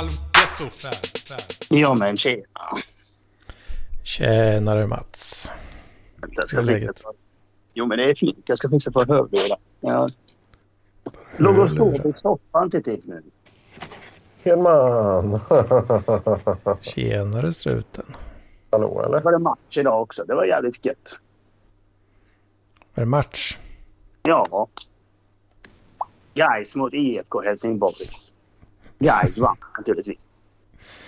halvgetto. Ja men tjena. Tjenare Mats. Jag ska läget? Jo men det är fint. Jag ska fixa på hörlurar. Jag låg och sov i soffan till tid nu. Hedman! Tjenare struten. Hallå eller? Det var det match idag också. Det var jävligt gött. Är det match? Ja. Guys mot IFK Helsingborg. Guys vann naturligtvis.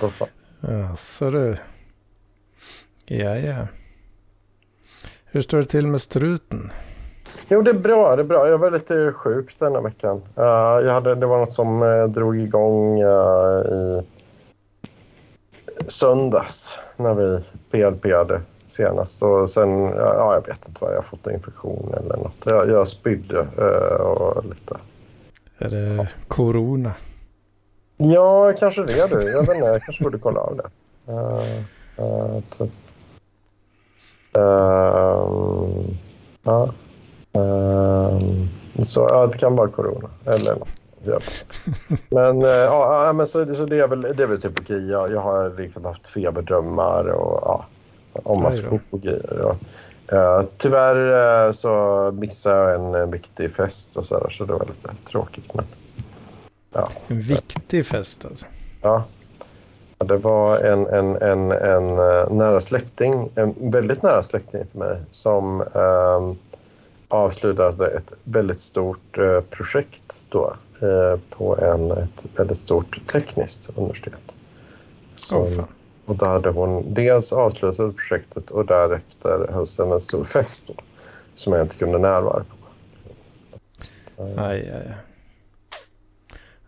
Vad fan? Ja, så du. Ja, ja. Hur står det till med struten? Jo, det är bra. Det är bra. Jag var lite sjuk denna veckan. Uh, jag hade, det var något som uh, drog igång uh, i söndags när vi PLP-ade senast. Och sen, ja, jag vet inte vad jag har fått infektion eller något. Jag, jag spydde uh, och lite. Är det corona? Ja, kanske det du. Jag vet inte, jag kanske borde kolla av det. Uh, uh, typ. Ehm, ja. Så ja, det kan vara corona eller något. Men, uh, ja, men så, så det, är väl, det är väl typ okej. Jag, jag har liksom haft feberdrömmar och ja, om då. och grejer. Och, eh, tyvärr så missade jag en, en viktig fest och så, där, så det var lite tråkigt. Men, ja. En viktig fest alltså. Ja. Det var en, en, en, en eh, nära släkting, en väldigt nära släkting till mig som eh, avslutade ett väldigt stort eh, projekt då eh, på en, ett väldigt stort tekniskt universitet. Så, fan. och då hade hon dels avslutat projektet och därefter hölls en stor fest då, som jag inte kunde närvara på. Aj, aj, aj.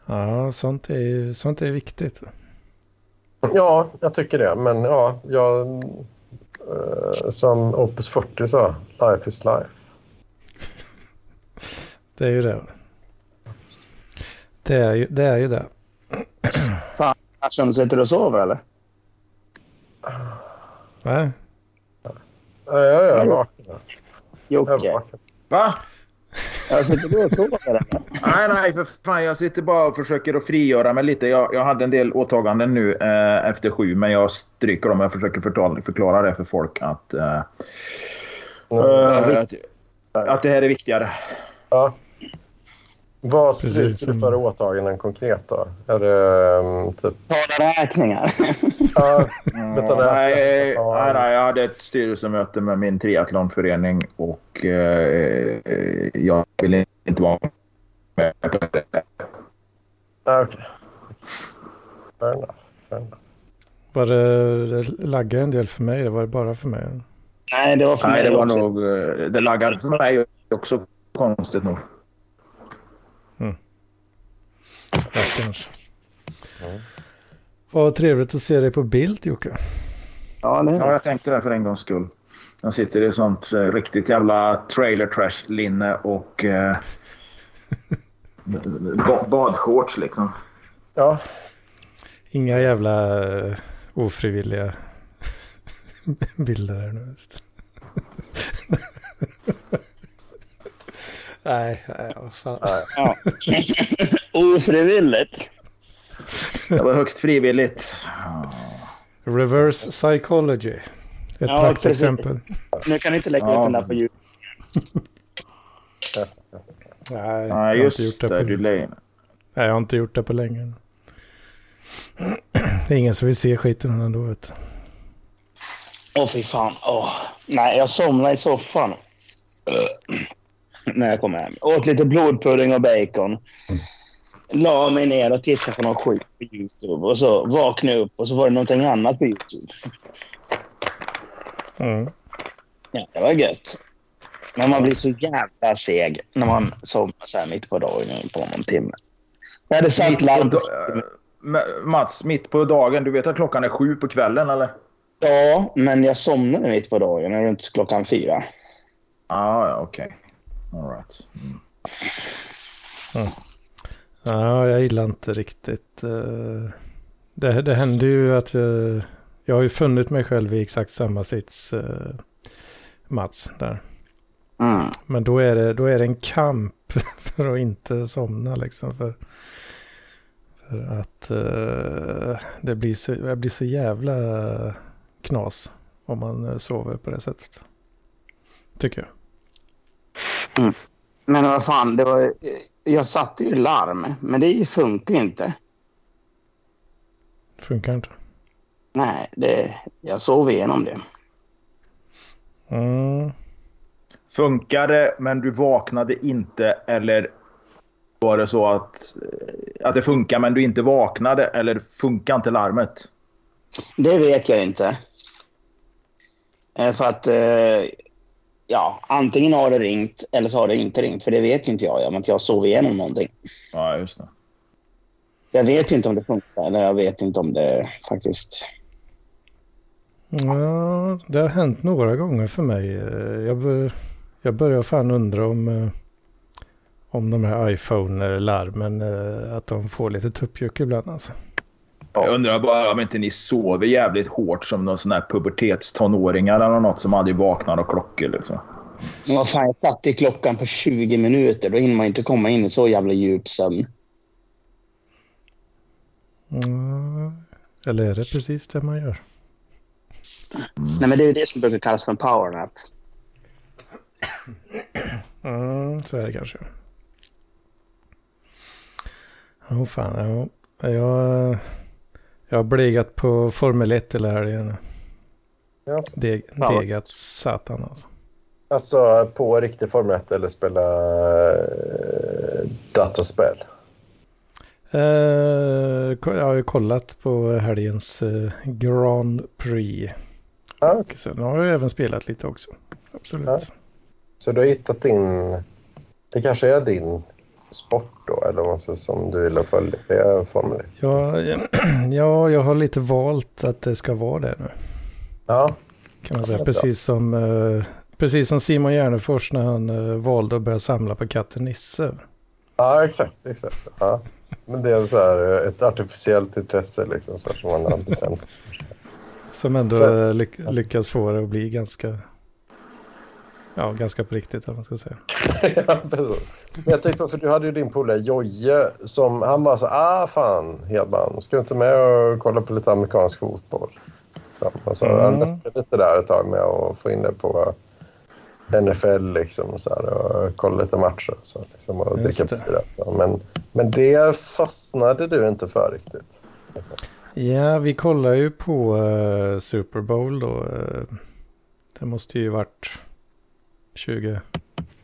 Ja, sånt är ju sånt är viktigt. Ja, jag tycker det. Men ja, jag, eh, som Opus 40 sa, life is life. Det är ju det. Det är ju det. Är ju det. Du sitter och sover eller? Nej, Ja, ja, jag är vaken. Jocke. Va? Jag sitter du och sover? Nej, nej, för fan. Jag sitter bara och försöker att frigöra mig lite. Jag, jag hade en del åtaganden nu eh, efter sju, men jag stryker dem. Jag försöker förklara, förklara det för folk att, eh, eh, att, att det här är viktigare. Ja. Vad Precis, stryker du för åtaganden konkret då? Är det um, typ... Tala räkningar. Ja, Mm, det- nej, Ja. nej, nej, jag hade ett styrelsemöte med min triathlonförening och eh, jag ville inte vara med på det. ah, okej. Enough. var det, det laggade en del för mig? Det var det bara för mig? Nej, det var för Nej, mig det var också. nog... eh, Det laggade för mig också konstigt nog. Rackarns. Vad trevligt att se dig på bild Jocke. Ja, det Ja, jag tänkte det för en gångs skull. Jag sitter i sånt eh, riktigt jävla trailer trash linne och eh, ba- badshorts liksom. Ja, Inga jävla uh, ofrivilliga bilder här nu. Nej, nej, vad fan. Ja. Ofrivilligt. Det var högst frivilligt. Reverse psychology. Ett Ja, praktexempel. Nu kan ni inte lägga Ja. upp den där på ljud. Nej, jag Ja, har just inte gjort det. det Du på, lär nej, jag har inte gjort det på länge. Det är ingen som vill se skiten ändå. Vet du. Åh, fy fan. Åh. Nej, jag somnade i soffan. När jag kom hem. Åt lite blodpudding och bacon. La mig ner och tittade på någon skit på YouTube. Och så vaknade jag upp och så var det någonting annat på YouTube. Mm. Ja, det var gött. Men man blir så jävla seg när man somnar så här mitt på dagen på någon timme. Jag hade satt på larm. eh, Mats, mitt på dagen. Du vet att klockan är sju på kvällen eller? Ja, men jag somnade mitt på dagen runt klockan fyra. Ah, ja, okej. All right. Mm. Ja, jag gillar inte riktigt. eh, Det, det händer ju att jag, jag har ju funnit mig själv i exakt samma sits, eh, Mats, där. Mm. Men då är, det, då är det en kamp för att inte somna liksom. För, För att uh, det, blir så, det blir så jävla knas om man sover på det sättet. Tycker jag. Mm. Men vad fan, det var, jag satte ju larm, men det funkar inte. Funkar inte? Nej, det, jag sov igenom det. Mm. Funkar det, men du vaknade inte? Eller var det så att, att det funkar, men du inte vaknade? Eller funkar inte larmet? Det vet jag inte. Eh, för att eh, ja, antingen har det ringt eller så har det inte ringt. För det vet inte jag. Jag, jag sov igenom någonting. Ja, just det. Jag vet inte om det funkar eller jag vet inte om det faktiskt... Ja, det har hänt några gånger för mig. Jag, jag börjar fan undra om, eh, om de här iPhone-larmen, eh, att de får lite tuppjuck ibland alltså. Jag undrar bara om inte ni sover jävligt hårt som någon sån här pubertetstonåringar eller något som aldrig vaknar av klockor. Liksom. Men vad fan, jag satte klockan på 20 minuter. Då hinner man inte komma in i så jävla djup sömn. Mm. Eller är det precis det man gör? Mm. Nej, men det är ju det som brukar kallas för en powernap. Mm, så är det kanske. Åh oh, fan, ja. jag... Jag har blegat på Formel 1 hela helgen. Deg, degat satan alltså. Alltså på riktig Formel 1 eller spela äh, dataspel? Uh, jag har ju kollat på helgens uh, Grand Prix. Ah, okay. Sen har jag även spelat lite också. Absolut. Ja. Så du har hittat din... Det kanske är din sport då? Eller vad som du vill följa Formel 1? Ja, ja, jag har lite valt att det ska vara det nu. Ja. Kan man säga. Precis som, uh, precis som Simon Gärdenfors när han uh, valde att börja samla på katten Nisse. Ja, exakt. exakt. Ja. Men det är så här, eh, ett artificiellt intresse liksom, så som man har bestämt. Som ändå så, lyckas få det att bli ganska Ja, ganska på riktigt om man ska säga. ja, precis. Men jag tänkte på, för du hade ju din polare Jojje som han bara så ah fan Hedman, ska du inte med och kolla på lite amerikansk fotboll? Så, alltså, mm. Han nästade lite där ett tag med att få in det på NFL liksom så här, och kolla lite matcher och så, liksom, och dricka bira. Men, men det fastnade du inte för riktigt. Ja, vi kollar ju på uh, Super Bowl då. Uh, det måste ju varit 20,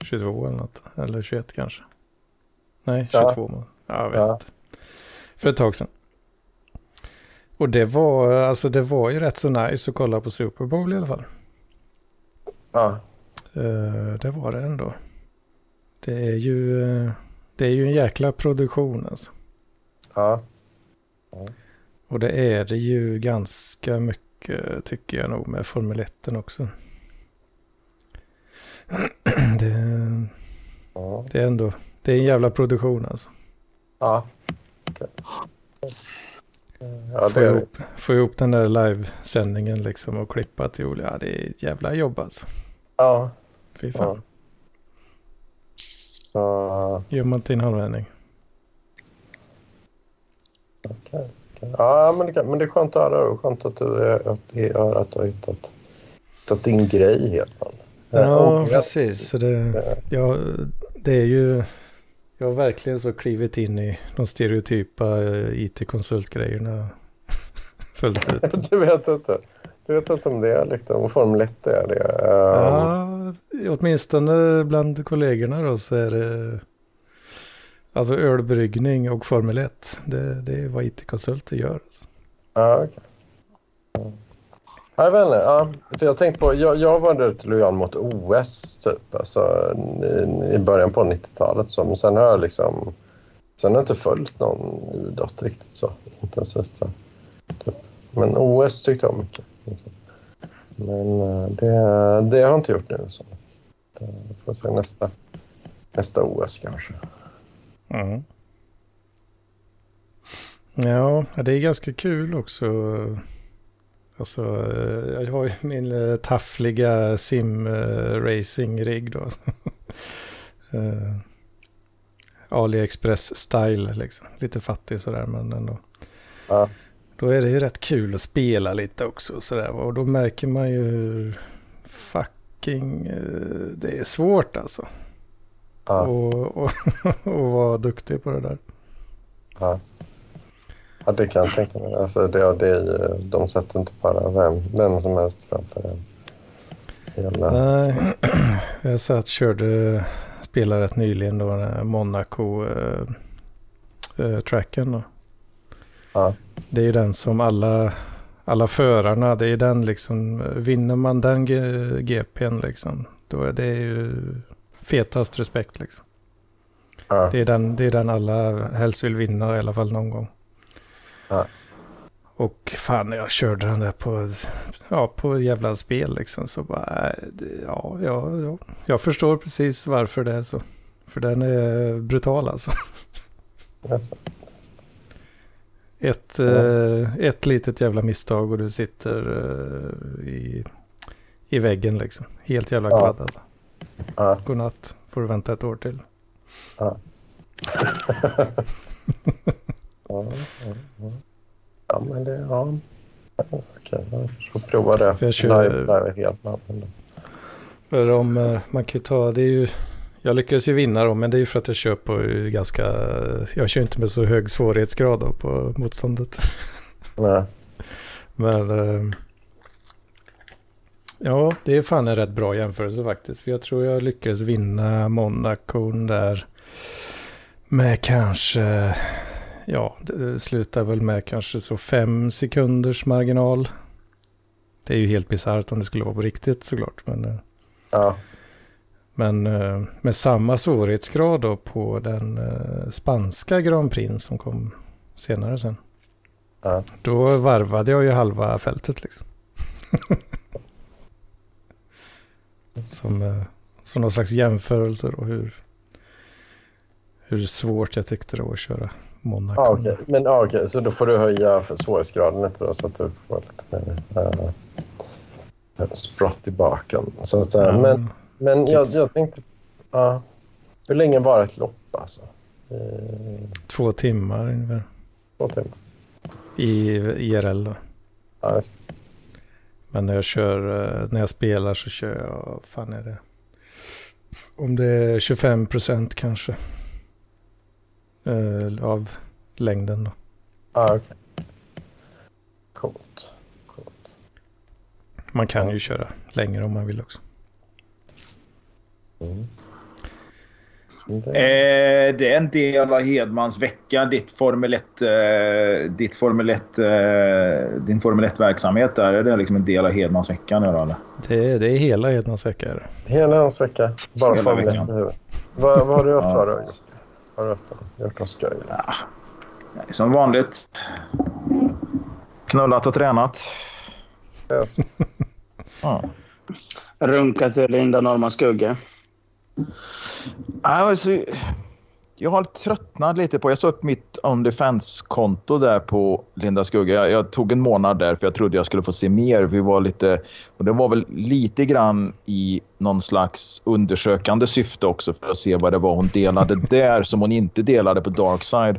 22 eller något. Eller 21 kanske. Nej, 22. Ja, ja jag vet ja. För ett tag sedan. Och det var, alltså det var ju rätt så nice att kolla på Super Bowl i alla fall. Ja. Uh, det var det ändå. Det är ju, det är ju en jäkla produktion alltså. Ja. ja. Och det är det ju ganska mycket tycker jag nog med Formel 1 också. det, ja. det är ändå, det är en jävla produktion alltså. Ja. Okay. Ja, få, ihop, få ihop den där livesändningen liksom och klippa till olika. Ja, det är ett jävla jobb alltså. Ja. Fy fan. Ja. Gör man till en halvvändning. Okej. Okay. Ja, men det, men det är skönt att höra. Skönt att du, att, att, att du har hittat, hittat din grej helt enkelt. Ja, precis. Så det, ja, det är ju... Jag har verkligen så klivit in i de stereotypa eh, it-konsultgrejerna fullt ut. du vet inte. Du vet inte om det är liksom Formel 1 är det. Um... Ja, åtminstone bland kollegorna då så är det alltså ölbryggning och Formel 1. Det, det är vad it-konsulter gör. Alltså. Ja, okej. Okay. Jag vet inte. Ja, för jag tänkte på, jag, jag var rätt lojal mot OS typ, alltså, i, i början på 90-talet. Så, men sen har jag liksom, sen har jag inte följt någon idrott riktigt så intensivt. Så, typ. Men OS tyckte jag mycket. Men eh, det, det har jag inte gjort nu. Så. Jag får se nästa, nästa OS kanske. Mm. Ja, det är ganska kul också Alltså, eh, jag har ju min uh, taffliga sim-racing-rigg då. uh, AliExpress-style liksom. Lite fattig sådär men ändå. Ja. Då är det ju rätt kul att spela lite också sådär. Och då märker man ju hur fucking eh, det är svårt alltså. Ja. Och, och, och vara duktig på det där. Ja. Ja, det kan jag tänka mig. Alltså, det, det är, de sätter inte bara vem, vem som helst framför en. Jävla... Nej, jag satt körde, spelade rätt nyligen då den här Monaco eh, eh, då. Ja. Det är ju den som alla, alla förarna, det är den liksom, vinner man den GPn liksom, då är det ju fetast respekt liksom. Ja. Det är den, det är den alla helst vill vinna i alla fall någon gång. Ja. Och fan, jag körde den där på, ja, på jävla spel liksom. Så bara, äh, ja, ja, ja, jag förstår precis varför det är så. För den är brutal alltså. Ett, Ja. eh, ett litet jävla misstag och du sitter eh, i, i väggen liksom. Helt jävla Ja. kvaddad. Ja. Godnatt, får du vänta ett år till. Ja, ja, ja. ja, men det... Ja. Okej, jag får prova det. För jag kör- Live, live helt. För om eh, man kan ta, det är ju, jag lyckades ju vinna då, men det är ju för att jag kör på ganska, jag kör inte med så hög svårighetsgrad då på motståndet. Nej. Men eh, ja, det är fan en rätt bra jämförelse faktiskt. För jag tror jag lyckades vinna Monaco där med kanske, ja, det slutar väl med kanske så fem sekunders marginal. Det är ju helt bisarrt om det skulle vara på riktigt såklart. Men, eh, Ja. men eh, med samma svårighetsgrad då på den eh, spanska Grand Prix som kom senare sen. Ja. Då varvade jag ju halva fältet liksom. som, eh, som någon slags jämförelse då hur, hur svårt jag tyckte det var att köra Monaco. Ja, okej. Men ja, okej, så då får du höja för svårighetsgraden lite då så att du får lite mer uh, sprott i baken. Så att. Ja, Men, men jag, jag tänkte... Ja. hur länge var ett lopp alltså? Eh, Två timmar ungefär. två timmar? I IRL då. Ja, just. Men när jag kör, eh, när jag spelar så kör jag, vad fan är det? Om det är 25 procent kanske. Eh, Av längden då. Ja, okej. Coolt. Coolt. Man kan ju köra längre om man vill också. Mm. Det, Eh, det är en del av Hedmans vecka, ditt Formel 1, eh, ditt Formel 1, eh, din Formel 1-verksamhet där. Är det liksom en del av Hedmans vecka nu då? Eller? Det, är- det är hela Hedmans vecka. är det. Hela hans vecka. Bara Hela Formel 1 veckan. i huvudet. Vad, vad har du haft Ja. för? Har du? Gjort något skoj? Ja. Nej, Som vanligt. Knullat och tränat. Yes. Ja. Runka till Linda Norman Skugge. Alltså, jag har tröttnat lite på... Jag sa upp mitt OnlyFans-konto där på Linda Skugga. Jag, jag tog en månad där för jag trodde jag skulle få se mer. Vi var lite, och det var väl lite grann i någon slags undersökande syfte också för att se vad det var hon delade där som hon inte delade på Darkside.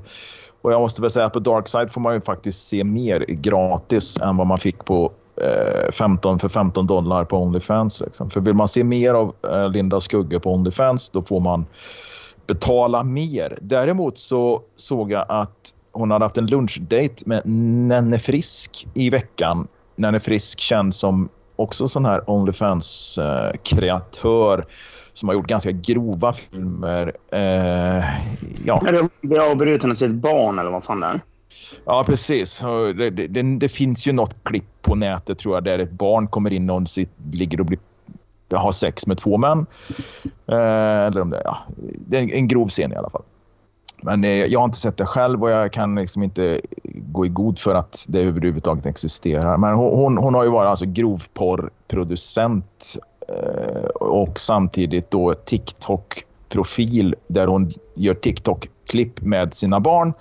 Och jag måste väl säga att på Darkside får man ju faktiskt se mer gratis än vad man fick på eh, 15 för 15 dollar på Onlyfans. Liksom. För vill man se mer av eh, Linda Skugge på Onlyfans då får man betala mer. Däremot så såg jag att hon hade haft en lunchdate med Nenne Frisk i veckan. Nenne Frisk känd som också sån här Onlyfans-kreatör som har gjort ganska grova filmer. Eh, ja. Är det blir avbruten av sitt barn eller vad fan det är? Ja, precis. Det, det, det, finns ju något klipp på nätet tror jag där ett barn kommer in och sit, ligger och blir, har sex med två män. Eh, eller om det, ja, det är en, en grov scen i alla fall. Men eh, jag har inte sett det själv och jag kan liksom inte gå i god för att det överhuvudtaget existerar. Men hon, hon, hon har ju varit alltså grovporrproducent eh, och samtidigt då TikTok-profil där hon gör TikTok-klipp med sina barn.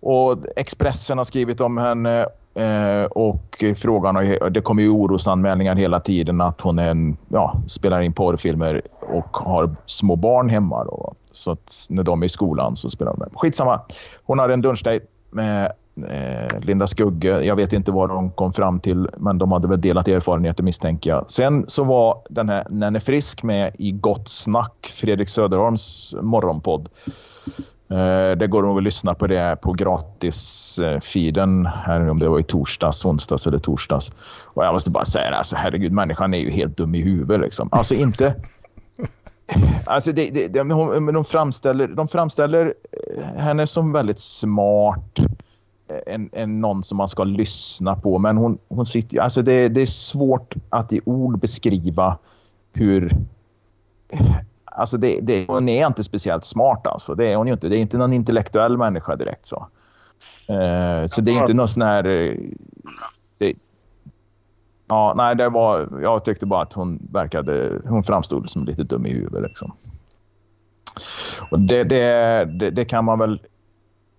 Och Expressen har skrivit om henne eh, och frågan har, det kommer ju orosanmälningar hela tiden att hon är en, ja, spelar in porrfilmer och har små barn hemma. Då. Så att när de är i skolan så spelar de med. Skitsamma. Hon hade en lunchdejt med eh, Linda Skugge. Jag vet inte vad de kom fram till, men de hade väl delat erfarenheter misstänker jag. Sen så var den här Nenne Frisk med i Gott Snack, Fredrik Söderholms morgonpodd. Eh, det går nog att lyssna på det på gratisfiden, eh, om det var i torsdags, onsdags eller torsdags. Och jag måste bara säga, alltså, herregud, människan är ju helt dum i huvudet. Liksom. Alltså inte... Alltså det, det, de, de, framställer, de framställer eh, henne som väldigt smart, en, en, någon som man ska lyssna på. Men hon, hon sitter, alltså det, det är svårt att i ord beskriva hur Alltså det, det, hon är inte speciellt smart alltså. Det är hon ju inte. Det är inte någon intellektuell människa direkt så. Uh, så det är inte någon sån här... Eh, det, ja, nej, det var... Jag tyckte bara att hon verkade... Hon framstod som lite dum i huvudet liksom. Och det, det, det, det kan man väl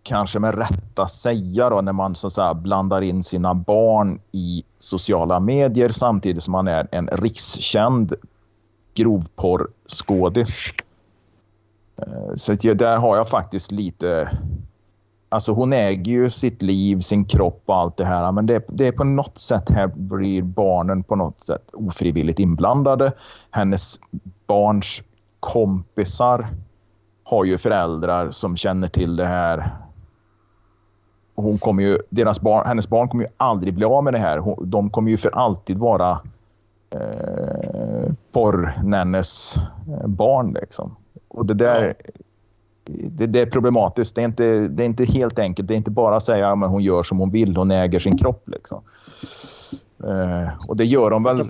kanske med rätta säga då när man så att säga, blandar in sina barn i sociala medier samtidigt som man är en rikskänd grovporrskådis. Eh, så där har jag faktiskt lite... Alltså hon äger ju sitt liv, sin kropp och allt det här. Men det, det är på något sätt här blir barnen på något sätt ofrivilligt inblandade. Hennes barns kompisar har ju föräldrar som känner till det här. Hon kommer ju, deras barn, hennes barn kommer ju aldrig bli av med det här. de kommer ju för alltid vara eh, porrnännes eh, barn. Liksom. Och det där det, det, är problematiskt. Det är, inte, det är inte helt enkelt. Det är inte bara att säga att hon gör som hon vill. Hon äger sin kropp. Liksom. Eh, och det gör de väl... Alltså,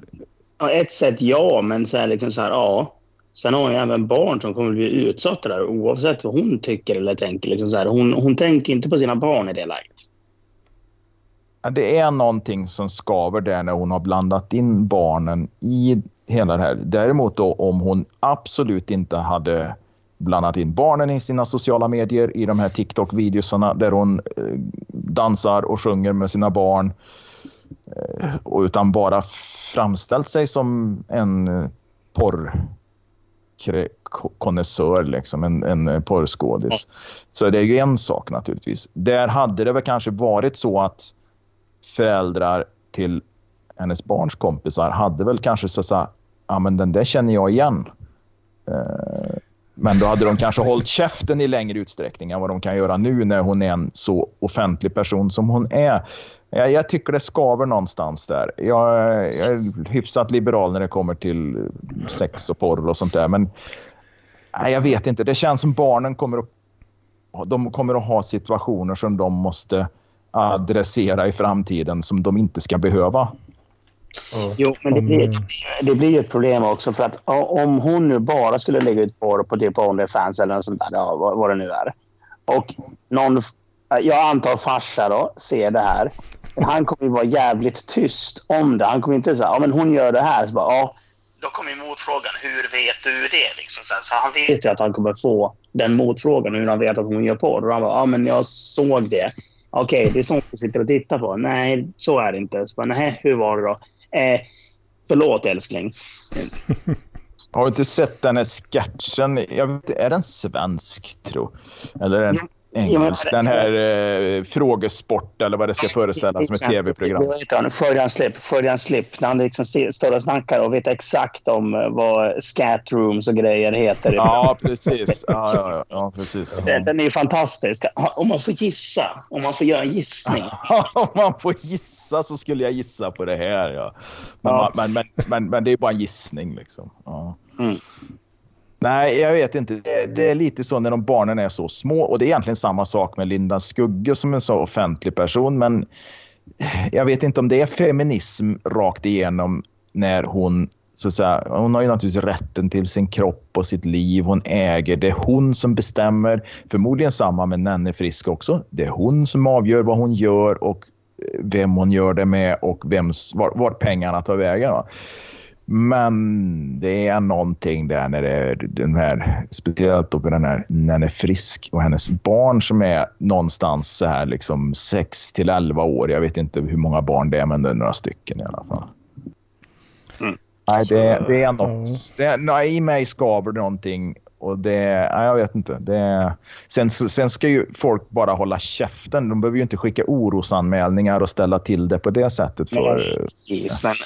på ett sätt ja, men så liksom så här, ja. Sen har hon ju även barn som kommer att bli utsatta där oavsett vad hon tycker eller tänker. Liksom så här, hon, hon tänker inte på sina barn i det läget det är någonting som skaver där när hon har blandat in barnen i hela det här. Däremot då om hon absolut inte hade blandat in barnen i sina sociala medier i de här TikTok-videosarna där hon eh, dansar och sjunger med sina barn eh, utan bara framställt sig som en porrkonnässör, liksom, en, en porrskådis. Så det är ju en sak naturligtvis. Där hade det väl kanske varit så att föräldrar till hennes barns kompisar hade väl kanske så att ja men den där känner jag igen. Eh, men då hade de kanske hållit käften i längre utsträckning än vad de kan göra nu när hon är en så offentlig person som hon är. Jag, jag tycker det skaver någonstans där. Jag, jag, är hyfsat liberal när det kommer till sex och porr och sånt där. Men nej, jag vet inte. Det känns som barnen kommer att, de kommer att ha situationer som de måste adressera i framtiden som de inte ska behöva. Mm. Jo, men det blir, det blir ett problem också. För att om hon nu bara skulle lägga ut porr på typ Onlyfans eller något sånt där, ja, vad, vad det nu är. Och någon, jag antar farsa då, ser det här. Han kommer ju vara jävligt tyst om det. Han kommer inte säga, ja men hon gör det här. Så bara, ja. Då kommer motfrågan, hur vet du det? Liksom. Så, så han vet ju att han kommer få den motfrågan hur han vet att hon gör porr. Och han bara, ja men jag såg det. Okej, okay, det är sånt du sitter och tittar på. Nej, så är det inte. Så bara, nej, hur var det då? Eh, förlåt älskling. Har du inte sett den här sketchen? Jag vet, är den svensk, tro? Eller är engelsk? Den här eh, Frågesport eller vad det ska föreställa som ett tv-program. Freudian slip. När han liksom står och snackar och vet exakt om eh, vad scat rooms och grejer heter. Ja, precis. Ja, ja, ja, precis. Den, den är ju fantastisk. Om man får gissa, om man får göra en gissning. om man får gissa så skulle jag gissa på det här, ja. Men, ja. Men, men, men, men, det är bara en gissning liksom. Ja. Mm. Nej, jag vet inte. Det, det, är lite så när de barnen är så små. Och det är egentligen samma sak med Linda Skugge som en så offentlig person. Men jag vet inte om det är feminism rakt igenom när hon så att säga, hon har ju naturligtvis rätten till sin kropp och sitt liv. Hon äger. Det är hon som bestämmer. Förmodligen samma med Nenne Frisk också. Det är hon som avgör vad hon gör och eh, vem hon gör det med och vems, vart, var pengarna tar vägen. Va? Men det är någonting där när det är den här, speciellt då den här Nenne Frisk och hennes barn som är någonstans så här liksom 6 till 11 år. Jag vet inte hur många barn det är, men det är några stycken i alla fall. Mm. Nej, det, det är något. Det, nej, I mig skaver någonting Och det, nej, jag vet inte. Det, sen, sen ska ju folk bara hålla käften. De behöver ju inte skicka orosanmälningar och ställa till det på det sättet. För, Nej,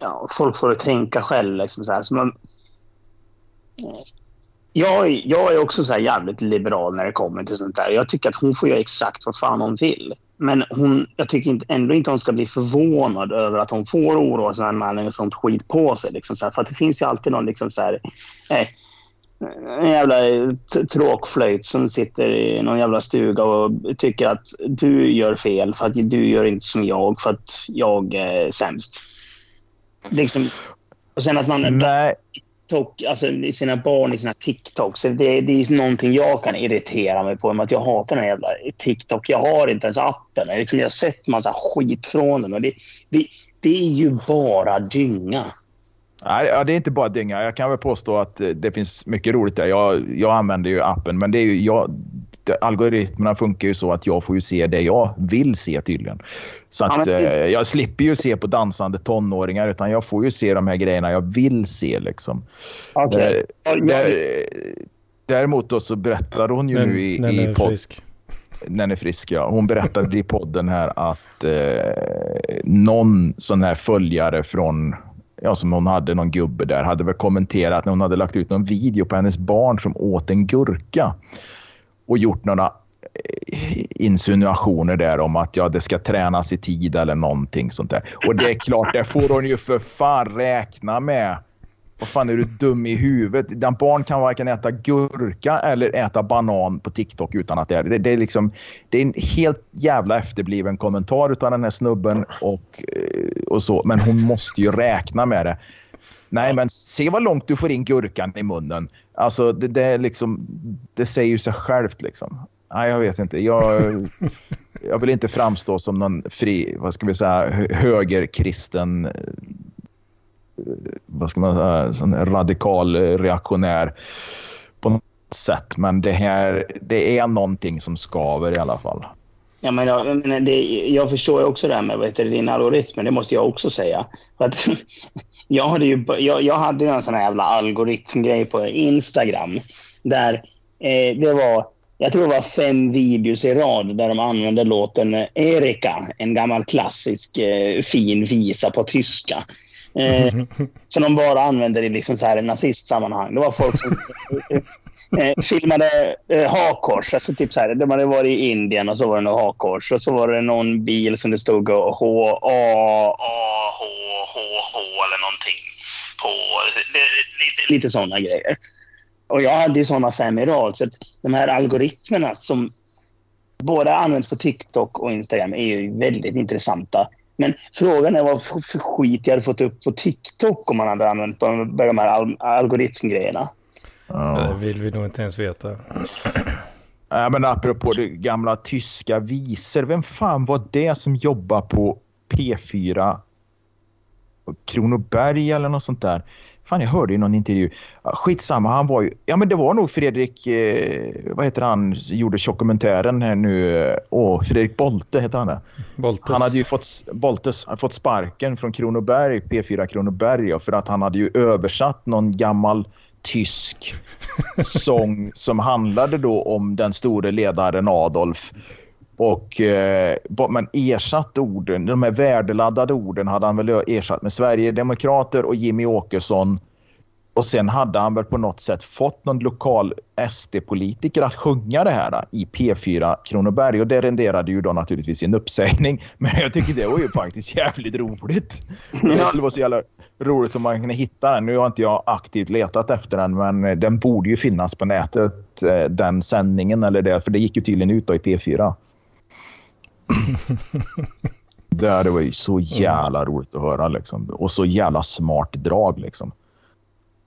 ja, folk får tänka själv. Liksom, så här. Så man, jag, är- jag är också så här jävligt liberal när det kommer till sånt där. Jag tycker att hon får göra exakt vad fan hon vill. Men hon, jag tycker inte, ändå inte hon ska bli förvånad över att hon får orosanmälningar och sånt skit på sig. Liksom, så här. För att det finns ju alltid någon liksom, så här, eh, en jävla tråkflöjt som sitter i någon jävla stuga och tycker att du gör fel för att du gör inte som jag för att jag är sämst. Liksom, och sen att man nej, TikTok, alltså sina barn i sina TikToks. Det, det är någonting jag kan irritera mig på. Att jag hatar den här jävla TikTok. Jag har inte ens appen. Jag, liksom, jag har sett massa skit från den. Och det, det, det är ju bara dynga. Nej, det är inte bara dynga. Jag kan väl påstå att eh, det finns mycket roligt där. Jag, jag använder ju appen, men det är ju, jag, algoritmerna funkar ju så att jag får ju se det jag vill se tydligen. Så Ja, att, men det- eh, jag slipper ju se på dansande tonåringar utan jag får ju se de här grejerna jag vill se. Liksom. Okej. Där- Ja, Däremot då så berättade hon ju Men, nu i, när i den är podd- frisk. den är frisk, ja. Hon berättade i podden här att eh, någon sån här följare från, ja som hon hade, någon gubbe där, hade väl kommenterat när hon hade lagt ut någon video på hennes barn som åt en gurka och gjort några insinuationer där om att ja, det ska tränas i tid eller någonting sånt där. Och det är klart, det får hon ju för fan räkna med. Vad fan är du dum i huvudet? Den barn kan varken äta gurka eller äta banan på TikTok utan att det är det. Det är, liksom, det är en helt jävla efterbliven kommentar utav den här snubben och, eh, och så. Men hon måste ju räkna med det. Nej, men se vad långt du får in gurkan i munnen. Alltså, det, det, är liksom, det säger ju sig självt. Liksom. Nej, jag vet inte. Jag, jag vill inte framstå som någon fri, vad ska vi säga, hö- högerkristen eh, vad ska man säga, sån radikal reaktionär på något sätt. Men det här, det är någonting som skaver i alla fall. Ja, men jag, men det, jag förstår ju också det här med vad heter det, din algoritm, det måste jag också säga. För att, jag, hade ju, jag, jag hade ju en sån här jävla algoritmgrej på Instagram. Där eh, det var, jag tror det var fem videos i rad där de använde låten Erika, en gammal klassisk eh, fin visa på tyska. Eh, som de bara använder i liksom så här nazistsammanhang. Det var folk som eh, filmade eh, hakkors. Alltså typ så här, de hade varit i Indien och så var det något hakkors. Och så var det någon bil som det stod H, A, A, H, H, H eller någonting på. Det, lite, lite sådana grejer. Och jag hade ju sådana fem i rad. Så att de här algoritmerna som både används på TikTok och Instagram är ju väldigt intressanta. Men frågan är vad för skit jag hade fått upp på TikTok om man hade använt de, de här al- algoritmgrejerna. Ja. Det vill vi nog inte ens veta. Ja, men apropå det gamla tyska visor. Vem fan var det som jobbar på P4 Kronoberg eller något sånt där? Fan, jag hörde i någon intervju. Ja, Skitsamma, han var ju... Ja, men det var nog Fredrik... Eh, vad heter han? Gjorde dokumentären här nu. Åh, Fredrik Bolte heter han det. Boltes. Han hade ju fått, Boltes, fått sparken från Kronoberg, P4 Kronoberg, ja, för att han hade ju översatt någon gammal tysk sång som handlade då om den store ledaren Adolf. Och, eh, ba- men ersatt orden, de här värdeladdade orden hade han väl ersatt med Sverigedemokrater och Jimmy Åkesson. Och sen hade han väl på något sätt fått någon lokal SD-politiker att sjunga det här i P4 Kronoberg. Och det renderade ju då naturligtvis en uppsägning. Men jag tycker det var ju faktiskt jävligt roligt. Det skulle vara så jävla roligt om man kunde hitta den. Nu har inte jag aktivt letat efter den, men den borde ju finnas på nätet, eh, den sändningen eller det. För det gick ju tydligen ut då i P4. Det, det var ju så jävla roligt att höra liksom. Och så jävla smart drag liksom.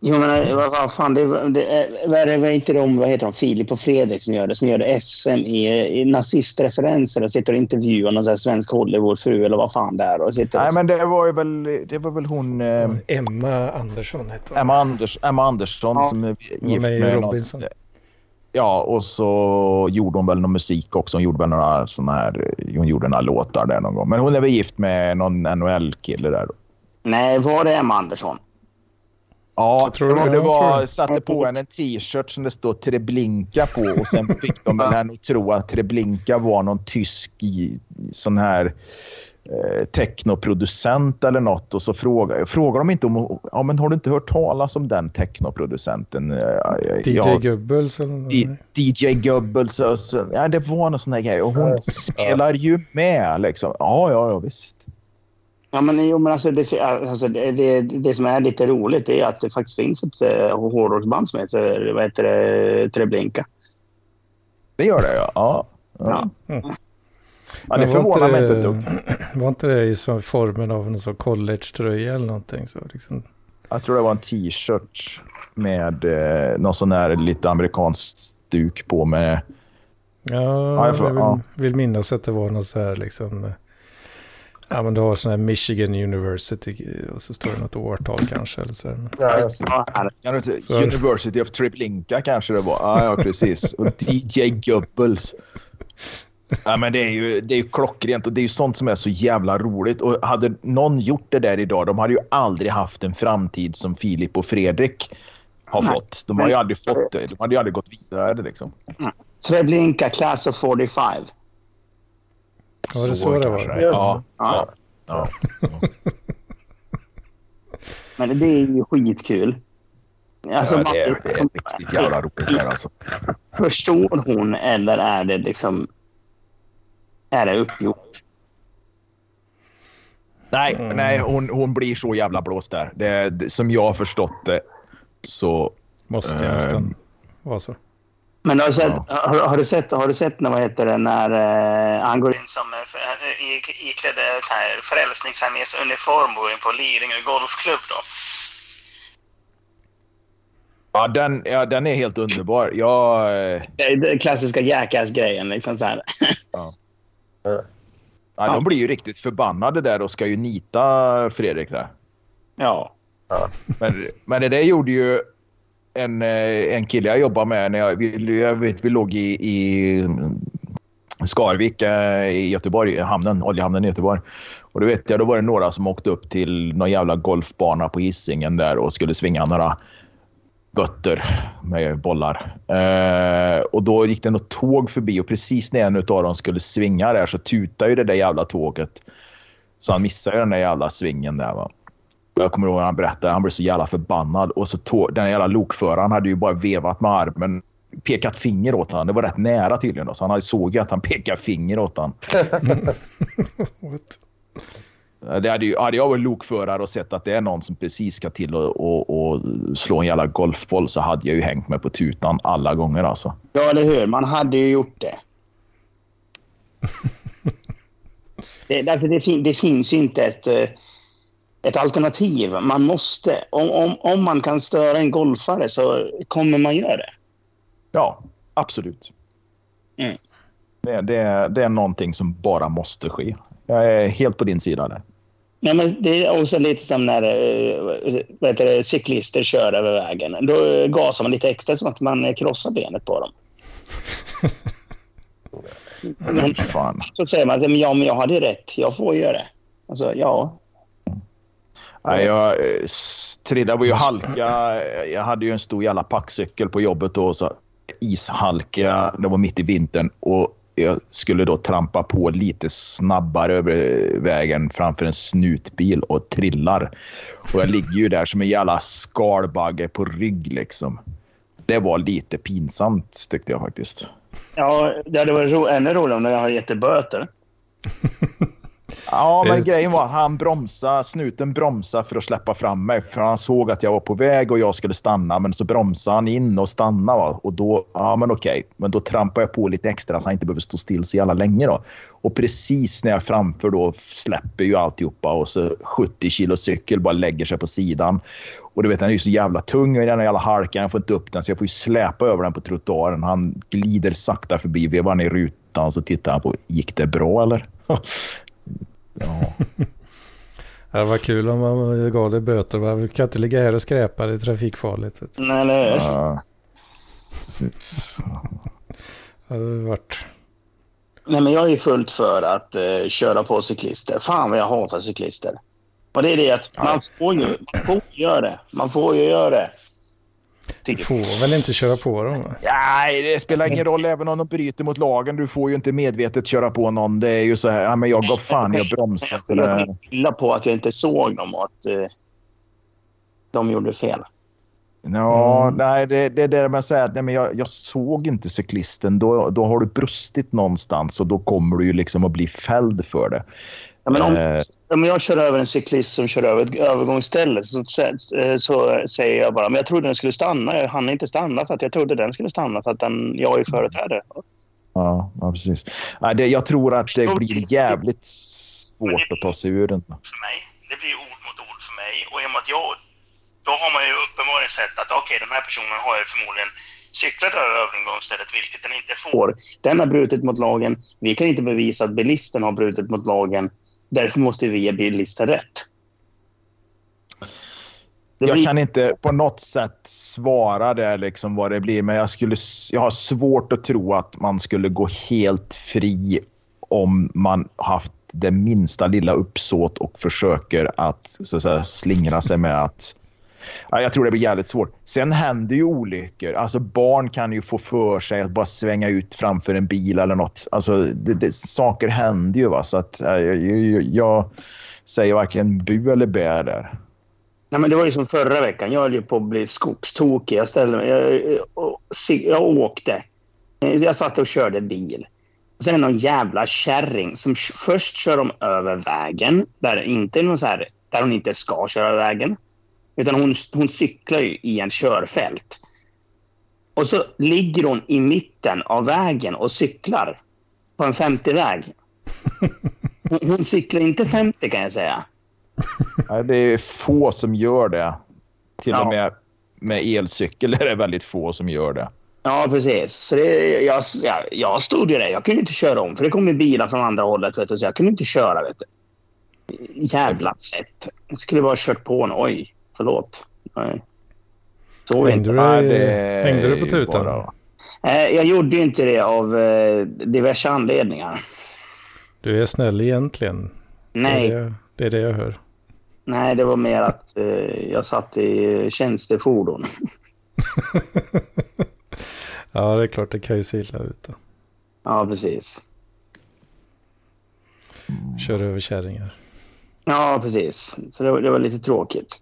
Jo, men eh, vad, fan, det, det, är- vad är det, vad är inte de, vad heter de, Filip och Fredrik som gör det, som gör det SM i, i nazistreferenser och sitter och intervjuar någon sån här svensk Hollywoodfru eller vad fan det är. Och sitter och, Nej, men det var ju väl, det var väl hon... Eh, Emma Andersson hette hon. Emma, Anders, Emma Andersson Ja. som är var gift med med Robinson. något, Ja, och så gjorde hon väl någon musik också. Hon gjorde väl några såna här... Hon gjorde några låtar där någon gång. Men hon är väl gift med någon NHL-kille där. Nej, var det Emma Andersson? Ja, Jag tror det, det, det jag var, tror det. satte på henne en t-shirt som det står Treblinka på och sen fick de väl henne att tro att Treblinka var någon tysk sån här eh, technoproducent eller något och så frågar, frågar de inte om ja, men har du inte hört talas om den technoproducenten? Eh, DJ ja, Gubbels eller. DJ Gubbels och så, ja, det var någon sån här grej och hon spelar ju med liksom. Ja, ja, ja visst. Ja, men, jo, men alltså, det, alltså, det, det, det som är lite roligt är att det faktiskt finns ett uh, hårdrocksband som heter vad heter det, Treblinka. Det gör det ja. Ja, Ja. ja. Mm. Ja det förvånar mig inte det- ett dugg. Var inte det i formen av en sån college-tröja eller någonting? Så liksom, Jag tror det var en t-shirt med eh, någon sån här lite amerikansk stuk på med. ja, jag jag, får- vill, ja. vill minnas att det var något så här liksom... eh, Ja, men du har sån här Michigan University och så står det något årtal kanske eller så. här. Ja. Ja. Jag Så- University of Treblinka kanske det var. Ja, ja precis. Och DJ Gubbels. Ja, men det är, ju, det är ju klockrent och det är ju sånt som är så jävla roligt. Och hade någon gjort det där idag, de hade ju aldrig haft en framtid som Filip och Fredrik har Nej. fått. De har ju aldrig fått det. De hade ju aldrig gått vidare liksom. Treblinka Class of 45. Var det så det var? kanske. Yes. Ja. Ja. ja. Men det är ju skitkul. Alltså, ja det, är, det är riktigt jävla roligt där alltså. Förstår hon eller är det liksom... Är det uppgjort? Nej, Mm. nej hon, hon blir så jävla blåst där. Det, det, som jag har förstått det så... Måste jag Ehm. nästan vara så. Men har du sett, Ja. har, har du sett, har du sett när, vad heter det, när eh, han går in som eh, i, iklädd eh, frälsningsarmés uniform och går in på Lidingö golfklubb då? Ja, den, ja, den är helt underbar. Jag... eh, Det är den klassiska jackass-grejen liksom så här. Ja, de blir ju riktigt förbannade där och ska ju nita Fredrik där. Ja. Men, men det där gjorde ju en, eh, en kille jag jobbar med när jag, vi, jag vet, vi låg i, i Skarvik eh, i Göteborg, hamnen, oljehamnen i Göteborg. Och då vet jag, då var det några som åkte upp till någon jävla golfbana på Hisingen där och skulle svinga några bötter med bollar. Eh, och då gick det något tåg förbi och precis när en av dem skulle svinga där så tutade ju det där jävla tåget. Så han missade ju den där jävla svingen där va. Jag kommer ihåg när han berättade, han blev så jävla förbannad. Och så tåg, den jävla lokföraren hade ju bara vevat med armen, pekat finger åt honom. Det var rätt nära tydligen. Då, så han såg ju att han pekade finger åt honom. What? Det hade, ju, hade jag varit lokförare och sett att det är någon som precis ska till och, och, och slå en jävla golfboll så hade jag ju hängt mig på tutan alla gånger alltså. ja, eller hur? Man hade ju gjort det. det, alltså det, fin- det finns ju inte ett, eh, ett alternativ. Man måste. Om, om, om man kan störa en golfare så kommer man göra det. Ja, absolut. Mm. Det, det, det är någonting som bara måste ske. Jag är helt på din sida där. Ja, men det är också lite som när eh, heter det, cyklister kör över vägen. Då eh, gasar man lite extra så att man krossar benet på dem. Men Fan. så säger man att "Men ja, men jag hade rätt. Jag får göra det. Alltså, ja. Nej, jag eh, trillade. Ju halka. Jag hade ju en stor jävla packcykel på jobbet då. Så ishalka. Det var mitt i vintern. Och jag skulle då trampa på lite snabbare över vägen framför en snutbil och trillar. Och jag ligger ju där som en jävla skalbagge på rygg liksom. Det var lite pinsamt tyckte jag faktiskt. Ja, det hade varit ro- ännu roligare om jag hade gett dig böter. Ja, men Eh, grejen var att han bromsade, snuten bromsade för att släppa fram mig. För han såg att jag var på väg och jag skulle stanna. Men så bromsade han in och stannade. Va? Och då, ja men okej. Men då trampade jag på lite extra så han inte behöver stå still så jävla länge då. Och precis när jag framför då släpper ju alltihopa och så 70 kilo cykel bara lägger sig på sidan. Och du vet, den är ju så jävla tung i den här jävla halkan. Jag får inte upp den så jag får ju släpa över den på trottoaren. Han glider sakta förbi, vevar ner rutan och så tittar han på, gick det bra eller? ja. Det var kul om man gav dig böter. va? Vi kan inte ligga här och skräpa, det är trafikfarligt. Nej, eller hur? Ja. Det hade varit... Nej, men jag är fullt för att eh, köra på cyklister. Fan vad jag hatar cyklister. Och det är det att man får ju, man får göra det. Man får ju göra det. Du Tycker får väl inte köra på dem? va? Nej, det spelar ingen roll även om de bryter mot lagen. Du får ju inte medvetet köra på någon. Det är ju så här, ja, men jag gav fan, jag bromsade. Jag skylla på att jag inte såg dem och att eh, de gjorde fel. ja, Mm. nej, det, det är det med att säga att nej, men jag, jag såg inte cyklisten. Då, då har du brustit någonstans och då kommer du ju liksom att bli fälld för det. Ja, men om, Eh. om jag kör över en cyklist som kör över ett övergångsställe så, så, så säger jag bara men jag trodde den skulle stanna. Jag hann inte stanna för att jag trodde den skulle stanna för att den, jag är företrädare. Ja, ja precis. Nej, det, jag tror att det blir jävligt svårt att ta sig ur den. För mig. Det blir ord mot ord för mig. Och i och med att jag, då har man ju uppenbarligen sett att okej, den här personen har ju förmodligen cyklat över övergångsstället, vilket den inte får. Den har brutit mot lagen. Vi kan inte bevisa att bilisten har brutit mot lagen. Därför måste vi ge bilisten rätt. Jag kan inte på något sätt svara där liksom vad det blir, men jag, skulle, jag har svårt att tro att man skulle gå helt fri om man haft det minsta lilla uppsåt och försöker att, så att säga, slingra sig med att... Jag tror det blir jävligt svårt. Sen händer ju olyckor. Alltså barn kan ju få för sig att bara svänga ut framför en bil eller något. Alltså, det, det, saker händer ju. Va? Så att, eh, jag, jag, jag säger varken bu eller bä där. Nej, men det var ju som förra veckan. Jag höll ju på att bli skogstokig. Jag, ställde mig, jag, jag, jag åkte. Jag satt och körde bil. Och sen är det någon jävla kärring som först kör de över vägen. Där, inte någon så här, där hon inte ska köra vägen. Utan hon, hon cyklar ju i en körfält. Och så ligger hon i mitten av vägen och cyklar på en 50-väg. Hon, hon cyklar inte 50 kan jag säga. Nej, det är få som gör det. Till Ja. och med med elcykel är det väldigt få som gör det. Ja, precis. Så det, jag, jag, jag stod ju där. Jag kunde inte köra om, för det kom ju bilar från andra hållet. Vet du, så jag kunde inte köra. Vet du. Jävla sätt. Jag skulle bara ha kört på en. Oj, förlåt. Nej. Så Hängde inte. du, Nej, det hängde du på tutan? bara- Eh, jag gjorde inte det av eh, diverse anledningar. Du är snäll egentligen. Nej, Det är det, det, är det jag hör. nej det var mer att eh, jag satt i tjänstefordon. Ja, det är klart det kan ju se illa ut. Då. Ja, precis. Kör över kärringar. Ja, precis. Så det, var- det var lite tråkigt.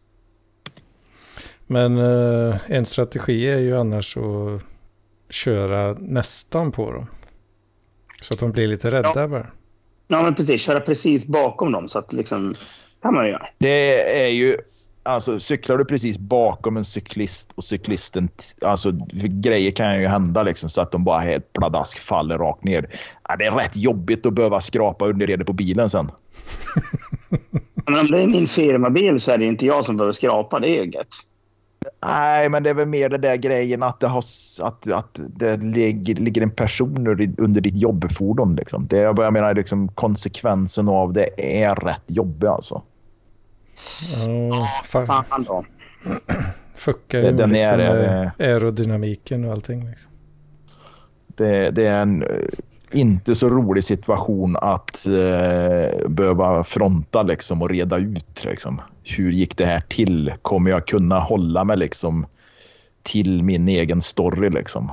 Men eh, en strategi är ju annars att köra nästan på dem. Så att de blir lite rädda bara. Ja, men precis. Köra precis bakom dem. Så att liksom... kan man ju göra. Det är ju... Alltså cyklar du precis bakom en cyklist och cyklisten... Alltså grejer kan ju hända liksom så att de bara helt pladask faller rakt ner. Ja, det är rätt jobbigt att behöva skrapa underredet på bilen sen. Men om det är min firmabil så är det inte jag som behöver skrapa. Det är ju gött. Nej, men det är väl mer det där grejen att det, har, att, att det ligger, ligger en person under, ditt jobbfordon. Liksom. Det, jag menar, liksom, konsekvensen av det är rätt jobbig alltså. Ja, fa- Fan då. fuckar ju den liksom, är- eh, aerodynamiken och allting. Liksom. Det, det är en eh, inte så rolig situation att eh, behöva fronta liksom, och reda ut. Liksom. Hur gick det här till? Kommer jag kunna hålla mig liksom, till min egen story? Liksom?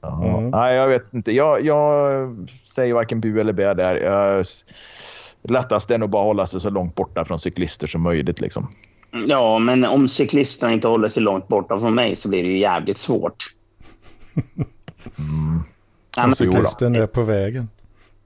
Ja, Mm. Nej, jag vet inte. Jag, jag säger varken bu eller bä där. Jag, lättast är nog bara att hålla sig så långt borta från cyklister som möjligt. Liksom. Ja, men om cyklisterna inte håller sig långt borta från mig så blir det ju jävligt svårt. Mm. Om men, cyklisten är på vägen.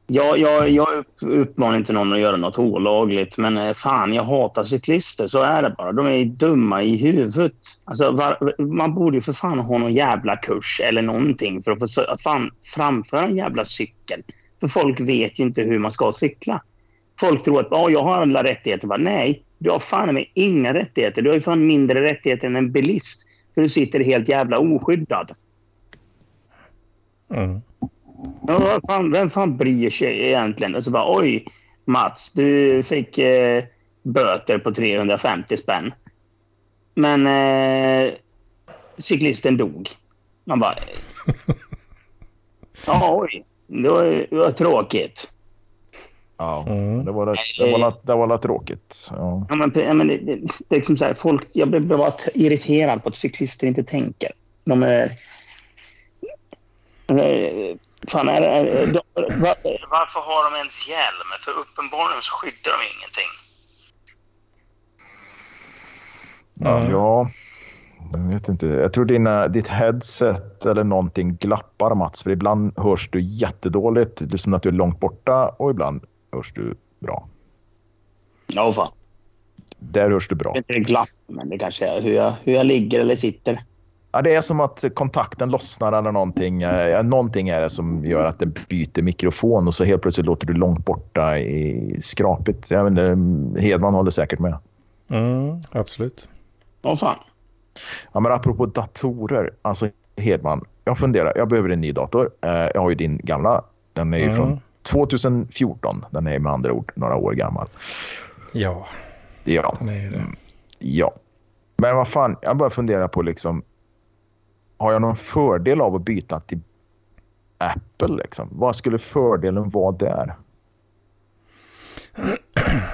jag, jag, jag upp- uppmanar inte någon att göra något olagligt, men eh, fan, jag hatar cyklister. Så är det bara. De är dumma i huvudet. Alltså, var, man borde ju för fan ha någon jävla kurs eller någonting för att få fan, framföra en jävla cykel. För folk vet ju inte hur man ska cykla. Folk tror att oh, jag har alla rättigheter. Bara, Nej, du har fan med inga rättigheter. Du har ju fan mindre rättigheter än en bilist. För du sitter helt jävla oskyddad. Mm. Ja, vad fan, vem fan bryr sig egentligen? Och så bara, oj, Mats, du fick eh, böter på 350 spänn. Men eh, cyklisten dog. Man bara... Ja, oj. Det var, det var tråkigt. Ja, Mm. det var det, det, var, det- var tråkigt. Ja. Ja, men, ja, men det, det, det är liksom så här, folk, jag blir bara irriterad på att cyklister inte tänker. De är... Fan, är, är, de, var, varför har de ens hjälm? För uppenbarligen så skyddar de ingenting. Ja. ja, jag vet inte. Jag tror dina, ditt headset eller någonting glappar Mats. För ibland hörs du jättedåligt. Det är som att du är långt borta och ibland hörs du bra. Ja, fan. Där hörs du bra. Jag vet inte det glapp, men det kanske är hur jag, hur jag ligger eller sitter. Ja, det är som att kontakten lossnar eller någonting. Eh, Någonting är det som gör att den byter mikrofon och så helt plötsligt låter du långt borta i skrapigt. Jag inte, Hedman håller säkert med. Mm, absolut. Ja, fan. Ja, men apropå datorer, alltså Hedman, jag funderar, jag behöver en ny dator. Eh, Jag har ju din gamla, den är ju Mm. från 2014. Den är med andra ord några år gammal. Ja, Ja, den är ju det. ja. Men vad fan, jag bara funderar på liksom, har jag någon fördel av att byta till Apple? Liksom? Vad skulle fördelen vara där?